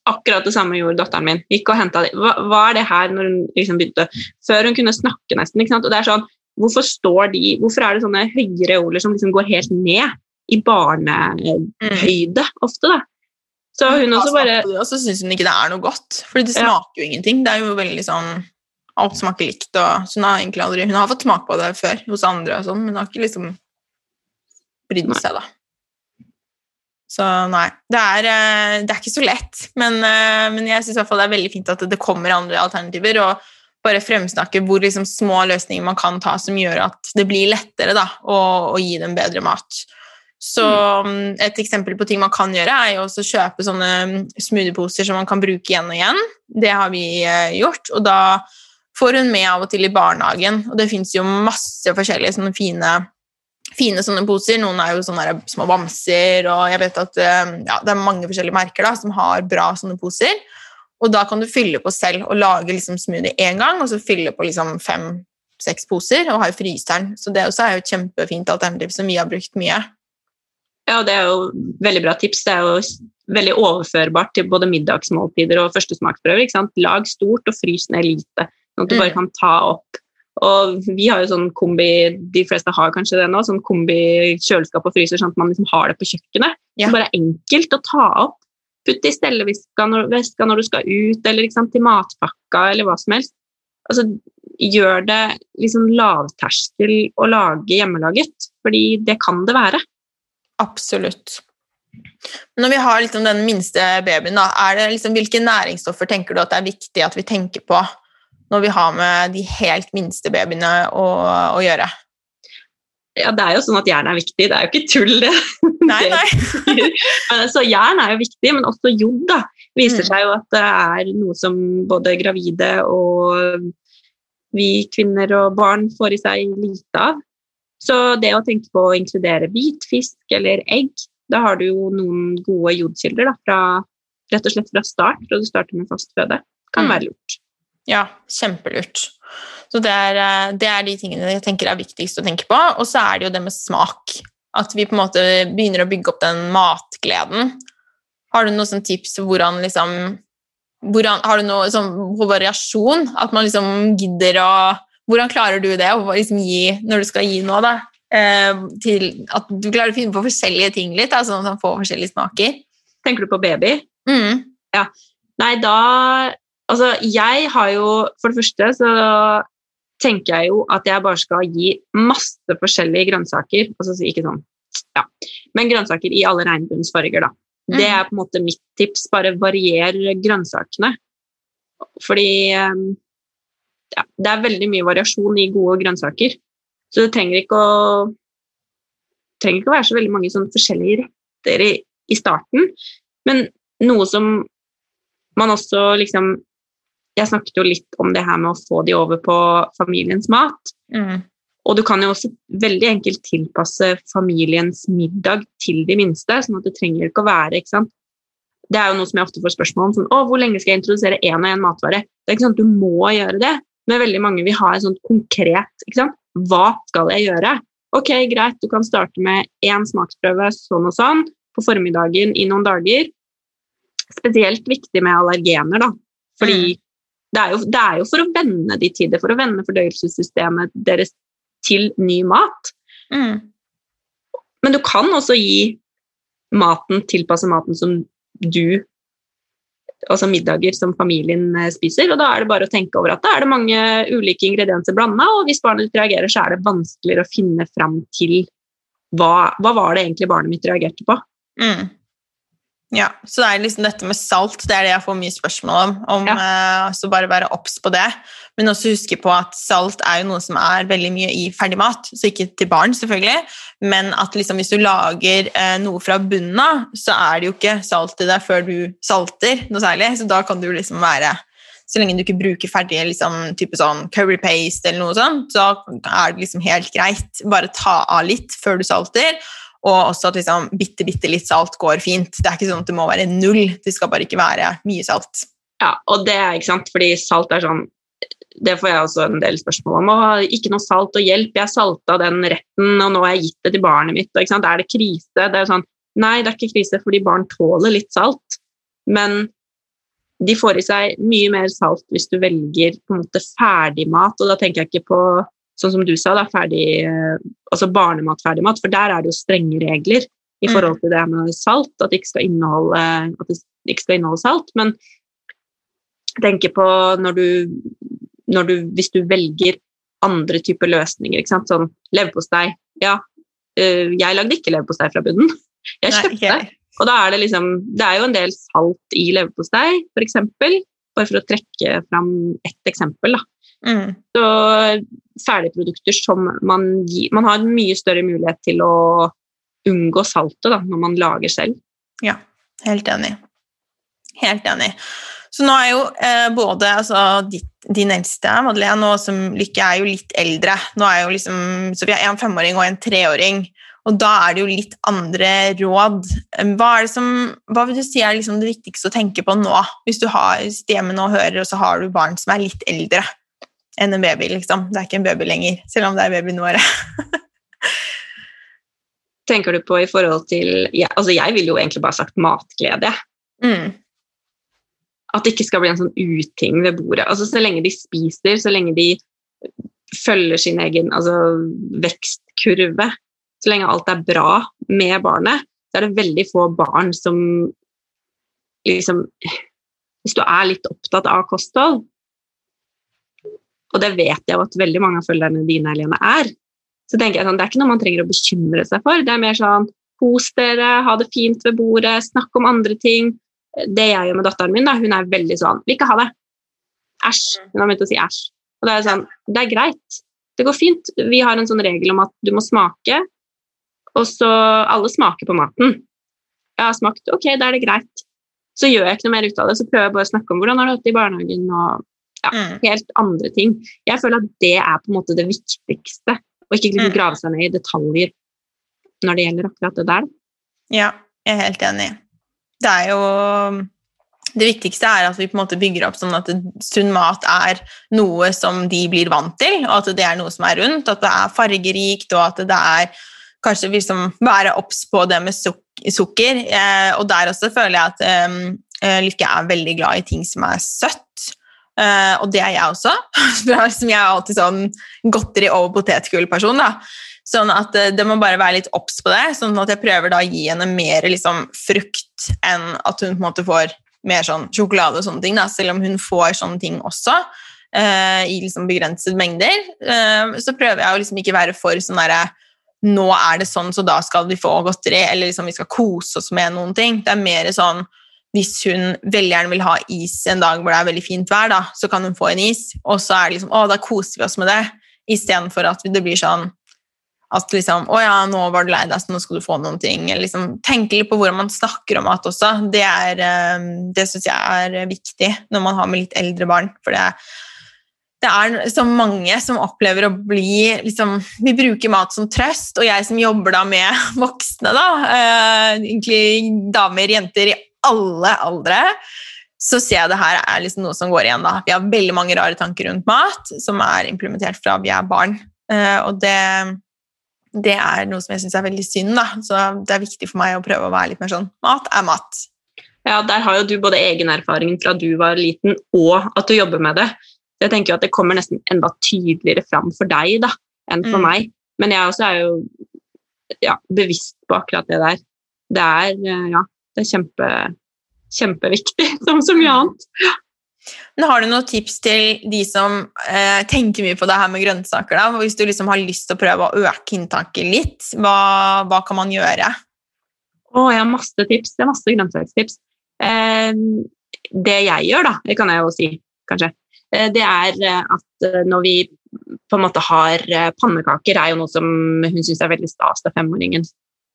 Akkurat det samme gjorde datteren min. Gikk og hentet det. Hva, hva er det her når hun liksom begynte Før hun kunne snakke, nesten. ikke sant? Og det er sånn, Hvorfor står de, hvorfor er det sånne høye reoler som liksom går helt ned i barnehøyde ofte? da? Så hun også bare Og så syns hun ikke det er noe godt, for det Ja. smaker jo ingenting. Det er jo veldig sånn Alt smaker likt, og så hun har egentlig aldri Hun har fått smak på det før hos andre, og sånn, men hun har ikke liksom brydd seg, da. Så nei. Det er, eh, det er ikke så lett, men, eh, men jeg syns det er veldig fint at det kommer andre alternativer. og bare fremsnakke hvor liksom små løsninger man kan ta som gjør at det blir lettere da, å, å gi dem bedre mat. Så mm, Et eksempel på ting man kan gjøre, er jo også kjøpe sånne mm, smoothieposer som man kan bruke igjen og igjen. Det har vi eh, gjort. Og da får hun med av og til i barnehagen. Og det fins jo masse forskjellige sånne fine, fine sånne poser. Noen er jo sånne små bamser, og jeg vet at eh, ja, det er mange forskjellige merker da, som har bra sånne poser. Og da kan du fylle på selv og lage liksom smoothie én gang, og så fylle på liksom fem-seks poser og ha i fryseren. Så det også er jo et kjempefint alternativ som vi har brukt mye. Ja, det er jo veldig bra tips. Det er jo veldig overførbart til både middagsmåltider og førstesmaksprøver. Lag stort og frys ned lite, sånn at du Mm. bare kan ta opp. Og vi har jo sånn kombi, de fleste har kanskje det nå, sånn kombi kjøleskap og fryser, sånn at man liksom har det på kjøkkenet. Ja. Så bare enkelt å ta opp. Putt i stelleveska når, når du skal ut, eller liksom til matpakka, eller hva som helst. Altså, gjør det liksom lavterskel å lage hjemmelaget, fordi det kan det være. Absolutt. Når vi har liksom den minste babyen, da, det liksom, hvilke næringsstoffer tenker du at det er viktig at vi tenker på når vi har med de helt minste babyene å, å gjøre? Ja, det er jo sånn at jern er viktig, det er jo ikke tull, det. Nei, nei. Så jern er jo viktig, men også jod da, viser Mm. seg jo at det er noe som både gravide og vi kvinner og barn får i seg lite av. Så det å tenke på å inkludere hvit fisk eller egg, da har du jo noen gode jodkilder da, fra, rett og slett fra start, når du starter med fastføde. Kan Mm. være lurt. Ja, kjempelurt. Så det er, eh, det er de tingene jeg tenker er viktigst å tenke på. Og så er det jo det med smak. At vi på en måte begynner å bygge opp den matgleden. Har du noen sånn tips hvordan liksom hvordan, Har du noe sånn på variasjon? At man liksom gidder å Hvordan klarer du det å liksom gi, når du skal gi noe, da? Eh, til at du klarer å finne på forskjellige ting litt, da, sånn at man får forskjellige smaker? Tenker du på baby? Mm. Ja. Nei, da Altså, jeg har jo For det første så tenker jeg jo at jeg bare skal gi masse forskjellige grønnsaker. Altså ikke sånn Ja. Men grønnsaker i alle regnbuens farger, da. Det Mhm. er på en måte mitt tips. Bare varier grønnsakene. Fordi eh, ja, det er veldig mye variasjon i gode grønnsaker. Så det trenger ikke å trenger ikke å være så veldig mange sånn forskjellige retter i, i starten. Men noe som man også liksom Jeg snakket jo litt om det her med å få de over på familiens mat. Mm. Og du kan jo også veldig enkelt tilpasse familiens middag til de minste. sånn at det trenger ikke å være ikke sant? Det er jo noe som jeg ofte får spørsmål om. sånn, å, Hvor lenge skal jeg introdusere én og én matvare? Det er ikke sånn at du må gjøre det, men veldig mange vil ha et sånt konkret ikke sant? Hva skal jeg gjøre? Ok, greit, du kan starte med én smaksprøve sånn og sånn på formiddagen i noen dager. Spesielt viktig med allergener, da. Fordi det, er jo, det er jo for å vende de til det, for å vende fordøyelsessystemet deres til ny mat. Mm. Men du kan også gi maten, tilpasse maten som du Altså middager som familien eh, spiser. Og da er det bare å tenke over at da er det mange ulike ingredienser blanda, og hvis barnet ditt reagerer, så er det vanskeligere å finne fram til hva, hva var det egentlig barnet mitt reagerte på. Mm. Ja, så det er liksom dette med salt, det er det jeg får mye spørsmål om. om Ja. eh, så bare være obs på det. Men også huske på at salt er jo noe som er veldig mye i ferdigmat. Så ikke til barn, selvfølgelig, men at liksom hvis du lager eh, noe fra bunnen av, så er det jo ikke salt i det før du salter noe særlig. Så da kan du liksom være Så lenge du ikke bruker ferdige liksom, type sånn curry paste eller noe sånt, så er det liksom helt greit. Bare ta av litt før du salter. Og også at liksom bitte, bitte litt salt går fint. Det er ikke sånn at det må være null. Det skal bare ikke være mye salt. Ja, og det er ikke sant, fordi salt er sånn Det får jeg også en del spørsmål om. Og ikke noe salt og hjelp, jeg salta den retten, og nå har jeg gitt det til barnet mitt. Og? Er det krise? Det er sånn, Nei, det er ikke krise, fordi barn tåler litt salt. Men de får i seg mye mer salt hvis du velger på en måte ferdigmat, og da tenker jeg ikke på sånn som du sa, da, ferdig, eh, altså barnemat, ferdigmat, for der er det jo strenge regler i Mm. forhold til det med salt, at det ikke skal inneholde, at det ikke skal inneholde salt. Men tenker på når du, når du Hvis du velger andre typer løsninger, ikke sant? sånn leverpostei Ja, øh, jeg lagde ikke leverpostei fra bunnen. Jeg kjøpte. Nei. Og da er det liksom Det er jo en del salt i leverpostei, f.eks. Bare for å trekke fram ett eksempel. da. Mm. Så ferdigprodukter som man gir Man har mye større mulighet til å unngå saltet da, når man lager selv. Ja, helt enig. Helt enig. Så nå er jo eh, både altså, ditt, din eldste, Madeleine, og som Lykke, er jo litt eldre. Nå er jo liksom, så vi har en femåring og en treåring. Og da er det jo litt andre råd. Hva, er det som, hva vil du si er liksom det viktigste å tenke på nå? Hvis du har hjemme nå og hører, og så har du barn som er litt eldre enn en baby. liksom. Det er ikke en baby lenger, selv om det er babyen vår. Tenker du på i forhold til ja, altså jeg ville jo egentlig bare sagt matglede. Mm. At det ikke skal bli en sånn uting ved bordet. Altså Så lenge de spiser, så lenge de følger sin egen altså, vekstkurve, så lenge alt er bra med barnet, så er det veldig få barn som liksom Hvis du er litt opptatt av kosthold, og det vet jeg jo at veldig mange av følgerne dine Helene, er, så tenker jeg sånn, det er ikke noe man trenger å bekymre seg for. Det er mer sånn kos dere, ha det fint ved bordet, snakk om andre ting. Det jeg gjør med datteren min, da, hun er veldig sånn Vil ikke ha det. Æsj. Hun har begynt å si æsj. Og det er sånn, det er greit. Det går fint. Vi har en sånn regel om at du må smake, og så alle smaker på maten. Jeg har smakt, ok, da er det greit. Så gjør jeg ikke noe mer ut av det, så prøver jeg bare å snakke om hvordan har du hatt det i barnehagen, og ja, Mm. helt andre ting. Jeg føler at det er på en måte det viktigste, og ikke liksom Mm. grave seg ned i detaljer når det gjelder akkurat det der. Ja, jeg er helt enig. Det er jo Det viktigste er at vi på en måte bygger opp sånn at sunn mat er noe som de blir vant til, og at det er noe som er rundt, at det er fargerikt, og at det er kanskje liksom være obs på det med suk sukker. Eh, og der også føler jeg at eh, Lykke er veldig glad i ting som er søtt. Eh, og det er jeg også. Jeg er alltid sånn godteri- over potetgull-person. Sånn at uh, det må bare være litt obs på det, sånn at jeg prøver da å gi henne mer liksom, frukt enn at hun på en måte får mer sånn sjokolade og sånne ting, da, selv om hun får sånne ting også. Uh, I liksom begrensede mengder. Så prøver jeg å liksom ikke være for sånn derre Nå er det sånn, så da skal vi få godteri, eller liksom vi skal kose oss med noen ting. Det er mer sånn hvis hun veldig gjerne vil ha is en dag hvor det er veldig fint vær, da, så kan hun få en is, og så er det liksom Å, da koser vi oss med det, istedenfor at det blir sånn at liksom, å ja, nå var du lei deg, så nå skal du få noen ting. Liksom, tenke litt på hvordan man snakker om mat også. Det, er, eh, det syns jeg er viktig når man har med litt eldre barn. For det, det er så mange som opplever å bli liksom, Vi bruker mat som trøst, og jeg som jobber da med voksne, da, eh, egentlig damer, jenter i alle aldre, så ser jeg det her er liksom noe som går igjen. da. Vi har veldig mange rare tanker rundt mat som er implementert fra vi er barn. Eh, og det, det er noe som jeg syns er veldig synd. da. Så det er viktig for meg å prøve å være litt mer sånn mat er mat. Ja, Der har jo du både egen erfaring fra du var liten, og at du jobber med det. Jeg tenker jo at Det kommer nesten enda tydeligere fram for deg da, enn for Mm. meg. Men jeg også er jo ja, bevisst på akkurat det der. Det er, eh, ja, det er kjempe, kjempeviktig, som så mye annet. Men Har du noen tips til de som eh, tenker mye på det her med grønnsaker? da? Hvis du liksom har lyst til å prøve å øke inntaket litt, hva, hva kan man gjøre? Å, jeg har masse tips. Det er masse grønnsakstips. Eh, det jeg gjør, da, det kan jeg jo si, kanskje, eh, det er eh, at eh, når vi på en måte har pannekaker, er jo noe som hun syns er veldig stas, er femåringen.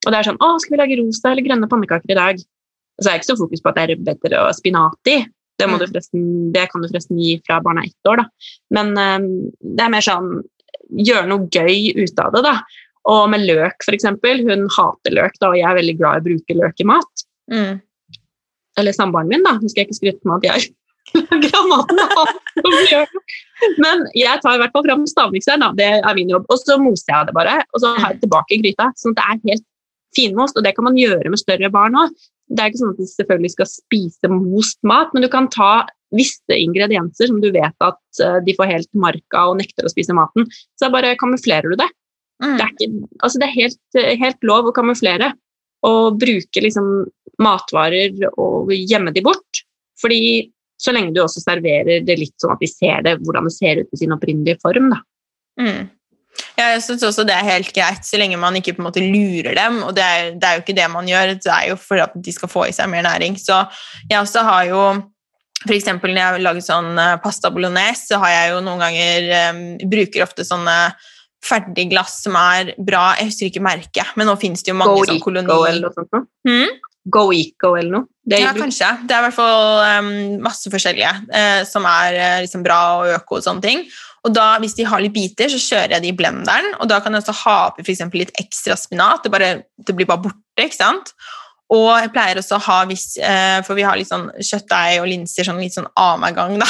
Og det er sånn 'Å, skal vi lage rosa eller grønne pannekaker i dag?' Og så er jeg ikke så fokus på at det er rødbeter og spinat i. Det, mm. det kan du forresten gi fra barna er ett år, da. Men um, det er mer sånn gjøre noe gøy ut av det, da. Og med løk, f.eks. Hun hater løk, da, og jeg er veldig glad i å bruke løk i mat. Mm. Eller samboeren min, da. Nå skal jeg ikke skryte på at jeg. Men jeg tar i hvert fall fram stavmikseren, da. Det er min jobb. Og så moser jeg det bare, og så har jeg tilbake i gryta. Sånn at det er helt finmost, og det kan man gjøre med større barn òg. Det er ikke sånn at de selvfølgelig skal spise most mat, men du kan ta visse ingredienser som du vet at eh, de får helt marka og nekter å spise maten. Så bare kamuflerer du det. Mm. Det er, ikke, altså det er helt, helt, lov å kamuflere og bruke liksom matvarer og gjemme de bort. Fordi så lenge du også serverer det litt sånn at de ser det, hvordan det ser ut i sin opprinnelige form. Da. Mm. Ja, jeg syns også det er helt greit, så lenge man ikke på en måte lurer dem. Og det er, det er, jo ikke det man gjør, det er jo for at de skal få i seg mer næring. Så jeg også har jo for eksempel når jeg lager sånn eh, pasta bolognese, så har jeg jo noen ganger um, Bruker ofte sånne ferdigglass som er bra Jeg husker ikke merket, men nå finnes det jo mange sånne kolonier. Hmm? Go Eco eller noe? ja, kanskje. Det er i hvert fall um, masse forskjellige uh, som er uh, liksom bra og øko og sånne ting. Og da, Hvis de har litt biter, så kjører jeg de i blenderen. og Da kan jeg også ha oppi litt ekstra spinat. Det, bare, det, blir bare borte. ikke sant? Og jeg pleier også å ha hvis, eh, For vi har litt sånn kjøttdeig og linser sånn litt sånn annenhver gang da,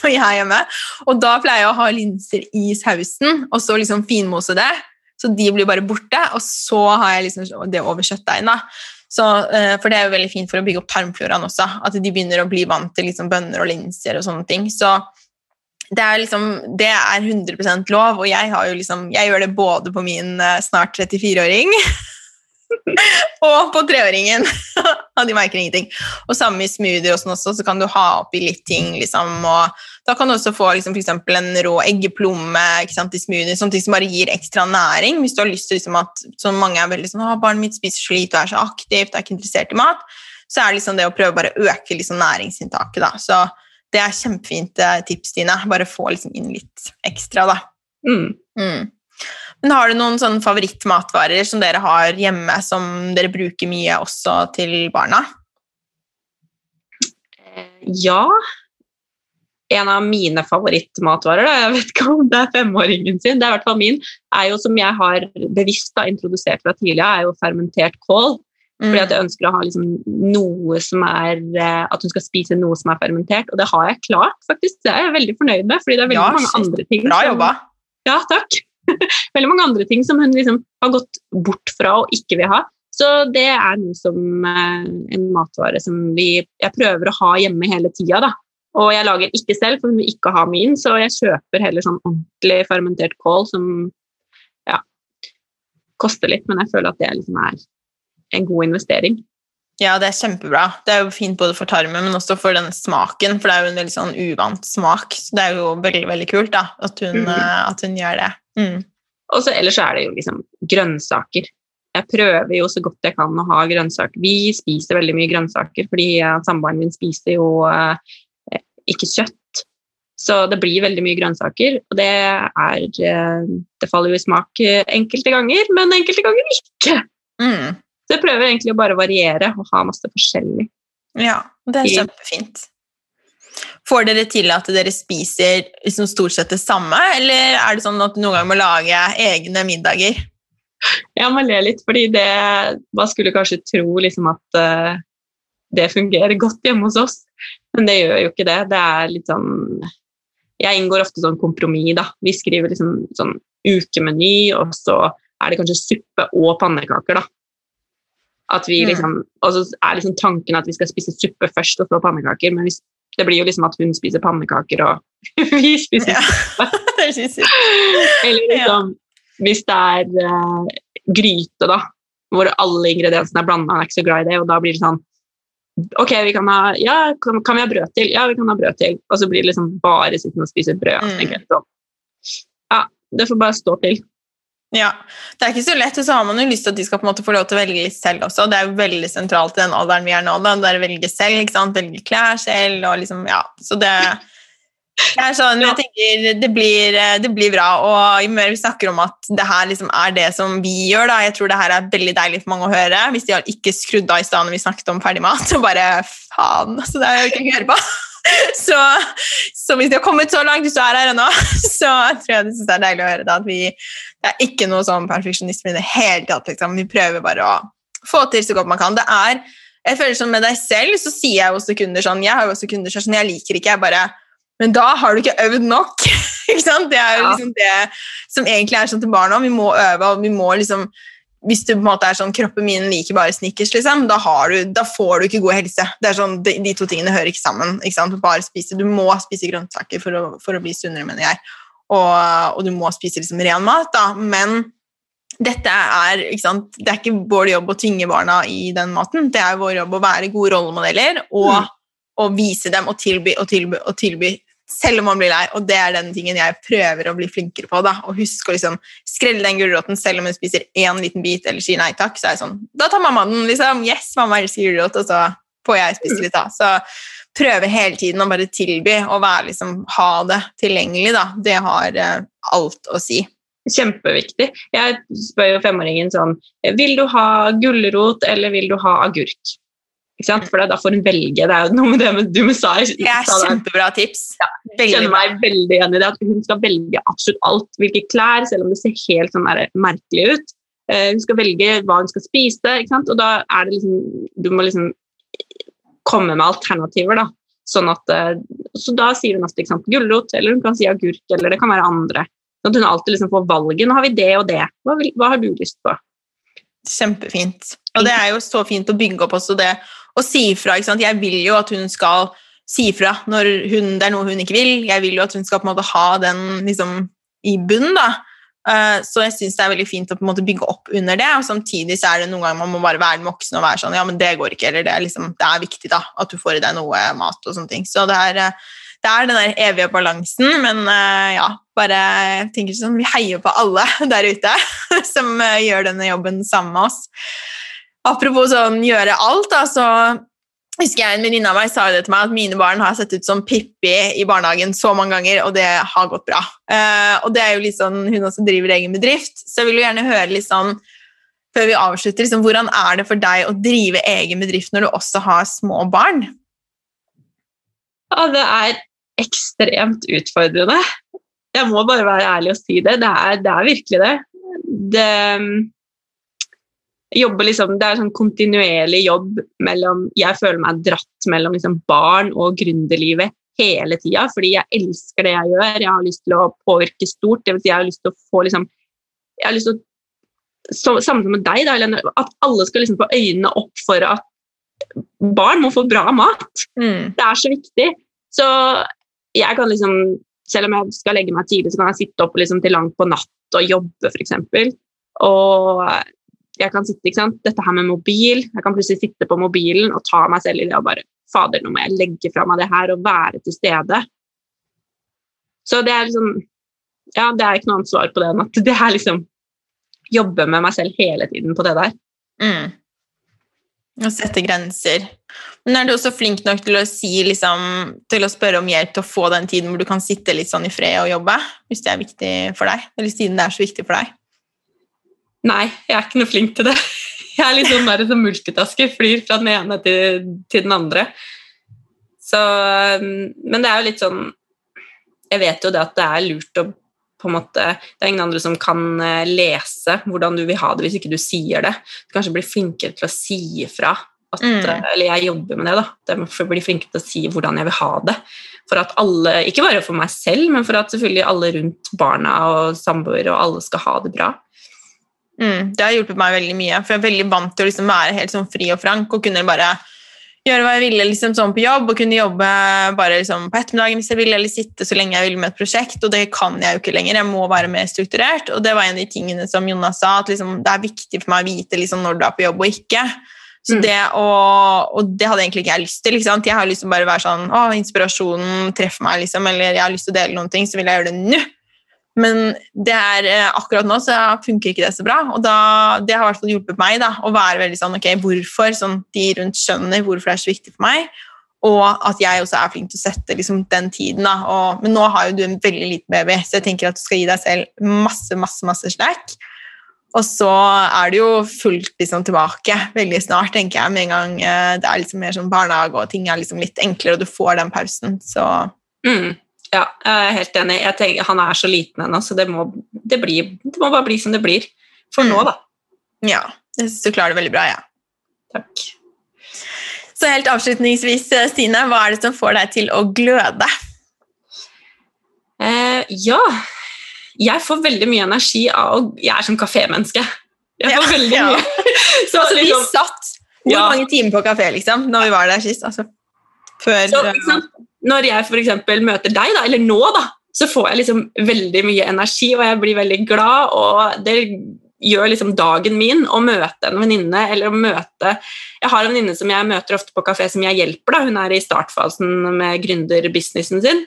for jeg er hjemme. Og da pleier jeg å ha linser i sausen, og så liksom finmose det. Så de blir bare borte, og så har jeg liksom det over kjøttdeigen. da. Eh, for det er jo veldig fint for å bygge opp tarmfloraen også. At de begynner å bli vant til liksom bønner og linser og sånne ting. Så det er, liksom, det er 100% lov, og jeg, liksom, jeg, gjør det både på min uh, snart 34-åring og på treåringen. og de merker ingenting. Og samme i smoothie og sånn også, så kan du ha oppi litt ting. Liksom, og da kan du også få liksom, for en rå eggeplomme sant, i smoothie, sånne ting som bare gir ekstra næring. Hvis du har lyst til liksom, at så mange er veldig sånn 'Barnet mitt spiser så lite og er så aktivt, er ikke interessert i mat', så er det liksom det å prøve bare å øke liksom, næringsinntaket. da, så det er kjempefint eh, tips, Stine. Bare få liksom inn litt ekstra, da. Mm. Mm. Men har du noen sånn favorittmatvarer som dere har hjemme, som dere bruker mye også til barna? Eh, ja. En av mine favorittmatvarer, da, jeg vet ikke om det er femåringen sin, det er i hvert fall min, er jo som jeg har bevisst da, introdusert fra tidligere, er jo fermentert kål. Fordi at mm. jeg ønsker å ha liksom noe som er eh, At hun skal spise noe som er fermentert. Og det har jeg klart, faktisk. Det er jeg veldig fornøyd med. fordi det er veldig ja, mange andre ting Bra jobba. ja, takk. veldig mange andre ting som hun liksom har gått bort fra og ikke vil ha. Så det er noe som eh, en matvare som vi, jeg prøver å ha hjemme hele tida. da. Og jeg lager ikke selv, for hun vil ikke ha min, så jeg kjøper heller sånn ordentlig fermentert kål som ja, koster litt, men jeg føler at det liksom er en god investering. Ja, det er kjempebra. Det er jo fint både for tarmen, men også for den smaken, for det er jo en veldig sånn uvant smak. Så det er jo veldig veldig kult da, at hun, mm. at hun gjør det. Mm. Og så ellers er det jo liksom grønnsaker. Jeg prøver jo så godt jeg kan å ha grønnsaker. Vi spiser veldig mye grønnsaker fordi uh, samboeren min spiser jo uh, ikke kjøtt. Så det blir veldig mye grønnsaker, og det er Det faller jo i smak enkelte ganger, men enkelte ganger ikke. Mm. Så jeg prøver egentlig å bare variere og ha masse forskjellig. Ja, det er kjempefint. Får dere til at dere spiser liksom stort sett det samme, eller er det sånn at du noen ganger må lage egne middager? Jeg må le litt, fordi det Man skulle kanskje tro liksom at uh, det fungerer godt hjemme hos oss, men det gjør jo ikke det. Det er litt sånn Jeg inngår ofte sånn kompromiss, da. Vi skriver liksom sånn ukemeny, og så er det kanskje suppe og pannekaker, da. At vi mm. liksom, Og så er liksom tanken at vi skal spise suppe først og så pannekaker, men hvis, det blir jo liksom at hun spiser pannekaker og vi spiser suppe. Eller liksom hvis det er uh, gryte, da, hvor alle ingrediensene er blanda, er ikke så glad i det, og da blir det sånn Ok, vi kan ha Ja, kan, kan, vi ha brød til? Ja, vi kan ha brød til. Og så blir det liksom bare sittende og spise brød. Mm. Sånn. Ja, det får bare stå til. Ja, Det er ikke så lett, og så har man jo lyst til at de skal på en måte få lov til å velge litt selv også. Det er jo veldig sentralt i den alderen vi er nå. da, der velge selv, ikke sant? velge klær selv. og liksom, ja, så det er sånn, jeg tenker det blir, det blir, bra, og jo mer vi snakker om at det her liksom er det som vi gjør, da, jeg tror det her er veldig deilig for mange å høre. Hvis de har ikke skrudd av i stad når vi snakket om ferdig mat, så bare faen, altså, det er jo ikke å høre på. Så, så, hvis de har kommet så langt, hvis du er her ennå, så tror jeg det er deilig å høre det. at vi det er ikke noe sånn perfeksjonisme i det hele tatt. Liksom. Vi prøver bare å få til så godt man kan. Det er, jeg føler sånn Med deg selv så sier jeg også kunder sånn Jeg har jo også kunder sånn jeg liker ikke jeg bare men da har du ikke øvd nok. ikke sant? Det er jo liksom det som egentlig er sånn til barna. Vi må øve, og vi må liksom hvis du på en måte er sånn kroppen min liker bare snickers, liksom, da, du, da, får du ikke god helse. Det er sånn, de, de, to tingene hører ikke sammen. Ikke sant? Bare spise, du må spise grønnsaker for å, for å bli sunnere, mener jeg. Og, og, du må spise liksom ren mat, da. Men dette er, ikke sant? det er ikke vår jobb å tvinge barna i den maten. Det er vår jobb å være gode rollemodeller og, mm. og vise dem og tilby og tilby og tilby selv om man blir lei. Og det er den tingen jeg prøver å bli flinkere på. da, og Husk å liksom skrelle den gulroten selv om hun spiser én liten bit eller sier nei takk. så er det sånn, Da tar mamma den. liksom, Yes, mamma elsker gulrot, og så får jeg spise litt. da, så prøve hele tiden å bare tilby og være, liksom, ha det tilgjengelig. da, Det har uh, alt å si. Kjempeviktig. Jeg spør jo femåringen sånn Vil du ha gulrot eller vil du ha agurk? For da får hun velge. Det er jo noe med det du sa. Det er kjempebra tips. Ja, kjenner meg veldig igjen i det. At hun skal velge absolutt alt. Hvilke klær, selv om det ser helt sånn merkelig ut. Uh, hun skal velge hva hun skal spise. Og da er det liksom Du må liksom komme med alternativer, da. Sånn at, uh, så da sier hun ofte gulrot, eller hun kan si agurk, eller det kan være andre. Sånn at hun alltid liksom får valget. Nå har vi det og det. Hva, vil, hva har du lyst på? Kjempefint. Og det er jo så fint å bygge opp også det å si ifra. Jeg vil jo at hun skal si ifra når hun, det er noe hun ikke vil. Jeg vil jo at hun skal på en måte ha den liksom, i bunnen. da. Uh, så jeg syns det er veldig fint å på en måte bygge opp under det. Og samtidig så er det noen ganger man må bare være den voksne og være sånn Ja, men det går ikke. Eller det er, liksom, det er viktig da, at du får i deg noe mat og sånne ting. Så det er, det er den der evige balansen. Men uh, ja, bare jeg tenker sånn, vi heier på alle der ute som gjør denne jobben sammen med oss. Apropos sånn gjøre alt, da, så husker jeg en venninne av meg sa det til meg at mine barn har sett ut som Pippi i barnehagen så mange ganger, og det har gått bra. Uh, og det er jo litt sånn, Hun også driver egen bedrift, så jeg vil jo gjerne høre litt sånn før vi avslutter, liksom, hvordan er det for deg å drive egen bedrift når du også har små barn? Ja, det er ekstremt utfordrende. Jeg må bare være ærlig og si det. Det er, det er virkelig det. det liksom, Det er sånn kontinuerlig jobb mellom Jeg føler meg dratt mellom liksom barn og gründerlivet hele tida, fordi jeg elsker det jeg gjør. Jeg har lyst til å påvirke stort. Det vil si jeg har lyst til å få liksom jeg har lyst til å så, Samme med deg, da, Helene, at alle skal liksom få øynene opp for at barn må få bra mat. Mm. Det er så viktig. Så jeg kan liksom Selv om jeg skal legge meg tidlig, så kan jeg sitte opp liksom til langt på natt og jobbe, f.eks. Og jeg kan sitte, ikke sant? Dette her med mobil, jeg kan plutselig sitte på mobilen og ta meg selv i det og bare Fader, nå må jeg legge fra meg det her og være til stede. Så det er liksom Ja, det er ikke noe annet svar på det enn at det er liksom Jobbe med meg selv hele tiden på det der. Mm. Og sette grenser. Men er du også flink nok til å si liksom, til å spørre om hjelp til å få den tiden hvor du kan sitte litt sånn i fred og jobbe, hvis det er viktig for deg? Eller siden det er så viktig for deg? Nei, jeg er ikke noe flink til det. Jeg er litt sånn der som multitasker, flyr fra den ene til, til, den andre. Så, um, men det er jo litt sånn Jeg vet jo det at det er lurt å på en måte, Det er ingen andre som kan eh, lese hvordan du vil ha det hvis ikke du sier det. Du kanskje blir flinkere til å si ifra. At, mm. Eh, eller jeg jobber med det. da, det For å bli flinkere til å si hvordan jeg vil ha det. For at alle, Ikke bare for meg selv, men for at selvfølgelig alle rundt barna og samboere og alle skal ha det bra. Mm, det har hjulpet meg veldig mye, for jeg er veldig vant til å liksom være helt sånn fri og frank og kunne bare gjøre hva jeg ville liksom, sånn på jobb, og kunne jobbe bare liksom, på ettermiddagen hvis jeg ville, eller sitte så lenge jeg ville med et prosjekt, og det kan jeg jo ikke lenger. Jeg må være mer strukturert, og det var en av de tingene som Jonas sa, at liksom, det er viktig for meg å vite liksom, når du er på jobb og ikke. Så Mm. det og, og det hadde egentlig ikke jeg lyst til. Jeg har lyst til å bare være sånn Å, inspirasjonen treffer meg, liksom, eller jeg har lyst til å dele noen ting, så vil jeg gjøre det nå. Men det er, eh, akkurat nå så funker ikke det så bra, og da, det har i hvert fall hjulpet meg da, å være veldig sånn Ok, hvorfor? Sånn de rundt skjønner hvorfor det er så viktig for meg, og at jeg også er flink til å sette liksom, den tiden. Da. Og, men nå har jo du en veldig liten baby, så jeg tenker at du skal gi deg selv masse, masse, masse slack. Og så er det jo fullt liksom, tilbake veldig snart, tenker jeg, med en gang eh, det er liksom mer sånn barnehage og ting er liksom litt enklere, og du får den pausen. Så Mm. Ja, jeg er helt enig. Jeg tenker, han er så liten ennå, så det må, det, blir, det må bare bli som det blir. For Mm. nå, da. ja, jeg syns du klarer det veldig bra, ja. Takk. Så helt avslutningsvis, eh, Stine, hva er det som får deg til å gløde? Eh, ja, jeg får veldig mye energi av å Jeg er som kafémenneske. Jeg får Ja, veldig ja. mye. Så, Altså, vi liksom, satt hvor mange timer på kafé liksom, når vi var der sist? Altså, før så, sant? Når jeg f.eks. møter deg, da, eller nå, da, så får jeg liksom veldig mye energi, og jeg blir veldig glad, og det gjør liksom dagen min å møte en venninne, eller å møte Jeg har en venninne som jeg møter ofte på kafé, som jeg hjelper, da. Hun er i startfasen med gründerbusinessen sin.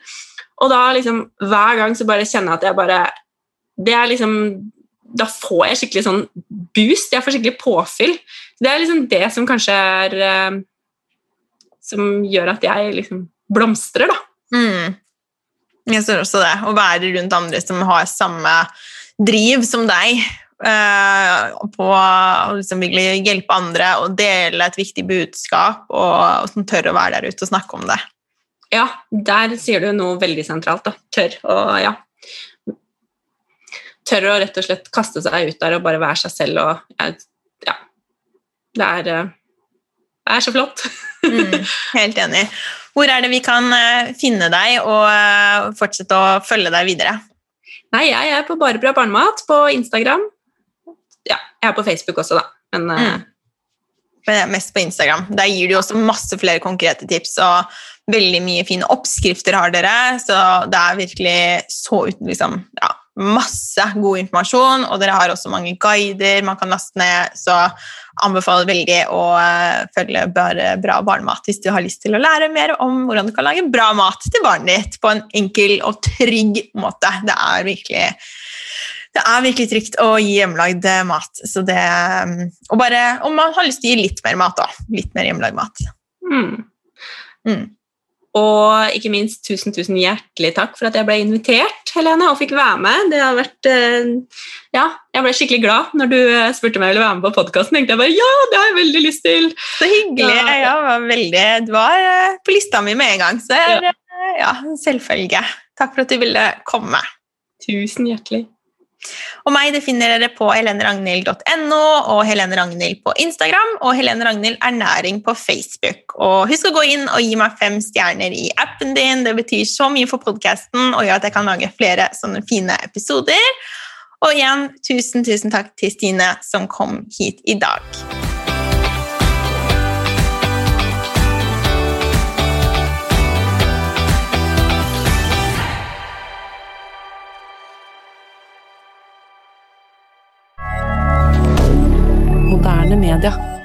Og da liksom, hver gang så bare kjenner jeg at jeg bare Det er liksom Da får jeg skikkelig sånn boost. Jeg får skikkelig påfyll. Det er liksom det som kanskje er eh, Som gjør at jeg liksom blomstrer, da. Mm. Jeg ser også det. Å være rundt andre som har samme driv som deg. Uh, på å liksom virkelig hjelpe andre og dele et viktig budskap, og, og som tør å være der ute og snakke om det. Ja, der sier du noe veldig sentralt. da. Tør å ja. Tør å rett og slett kaste seg ut der og bare være seg selv og Ja. Det er, eh, det er så flott. Mm, helt enig. Hvor er det vi kan eh, finne deg og eh, fortsette å følge deg videre? Nei, jeg er på Bare bra barnemat på Instagram. Ja, jeg er på Facebook også, da. Men eh, Mm. Men det er mest på Instagram. Der gir du også masse flere konkrete tips, og veldig mye fine oppskrifter har dere, så det er virkelig så uten liksom, ja, masse god informasjon, og dere har også mange guider man kan laste ned, så anbefaler veldig å eh, følge bare bra barnemat hvis du har lyst til å lære mer om hvordan du kan lage bra mat til barnet ditt på en enkel og trygg måte. Det er virkelig det er virkelig trygt å gi hjemmelagd eh, mat. Så det, mm, og bare om man har lyst til å gi litt mer mat, da. Litt mer hjemmelagd mat. mm. Mm. Og ikke minst tusen, tusen hjertelig takk for at jeg ble invitert, Helene, og fikk være med. Det har vært eh, Ja, jeg ble skikkelig glad når du eh, spurte om jeg ville være med på podkasten. jeg bare ja, det har jeg veldig lyst til. Så hyggelig. Ja. Ja, var veldig, du var eh, på lista mi med en gang, så eh, ja, selvfølge. Takk for at du ville komme. Tusen hjertelig. Og meg det finner dere på heleneragnhild.no og Helene Ragnhild på Instagram og Helene Ragnhild ernæring på Facebook. Og husk å gå inn og gi meg fem stjerner i appen din. Det betyr så mye for podkasten og gjør at jeg kan lage flere sånne fine episoder. Og igjen, tusen, tusen takk til Stine som kom hit i dag. Moderne media.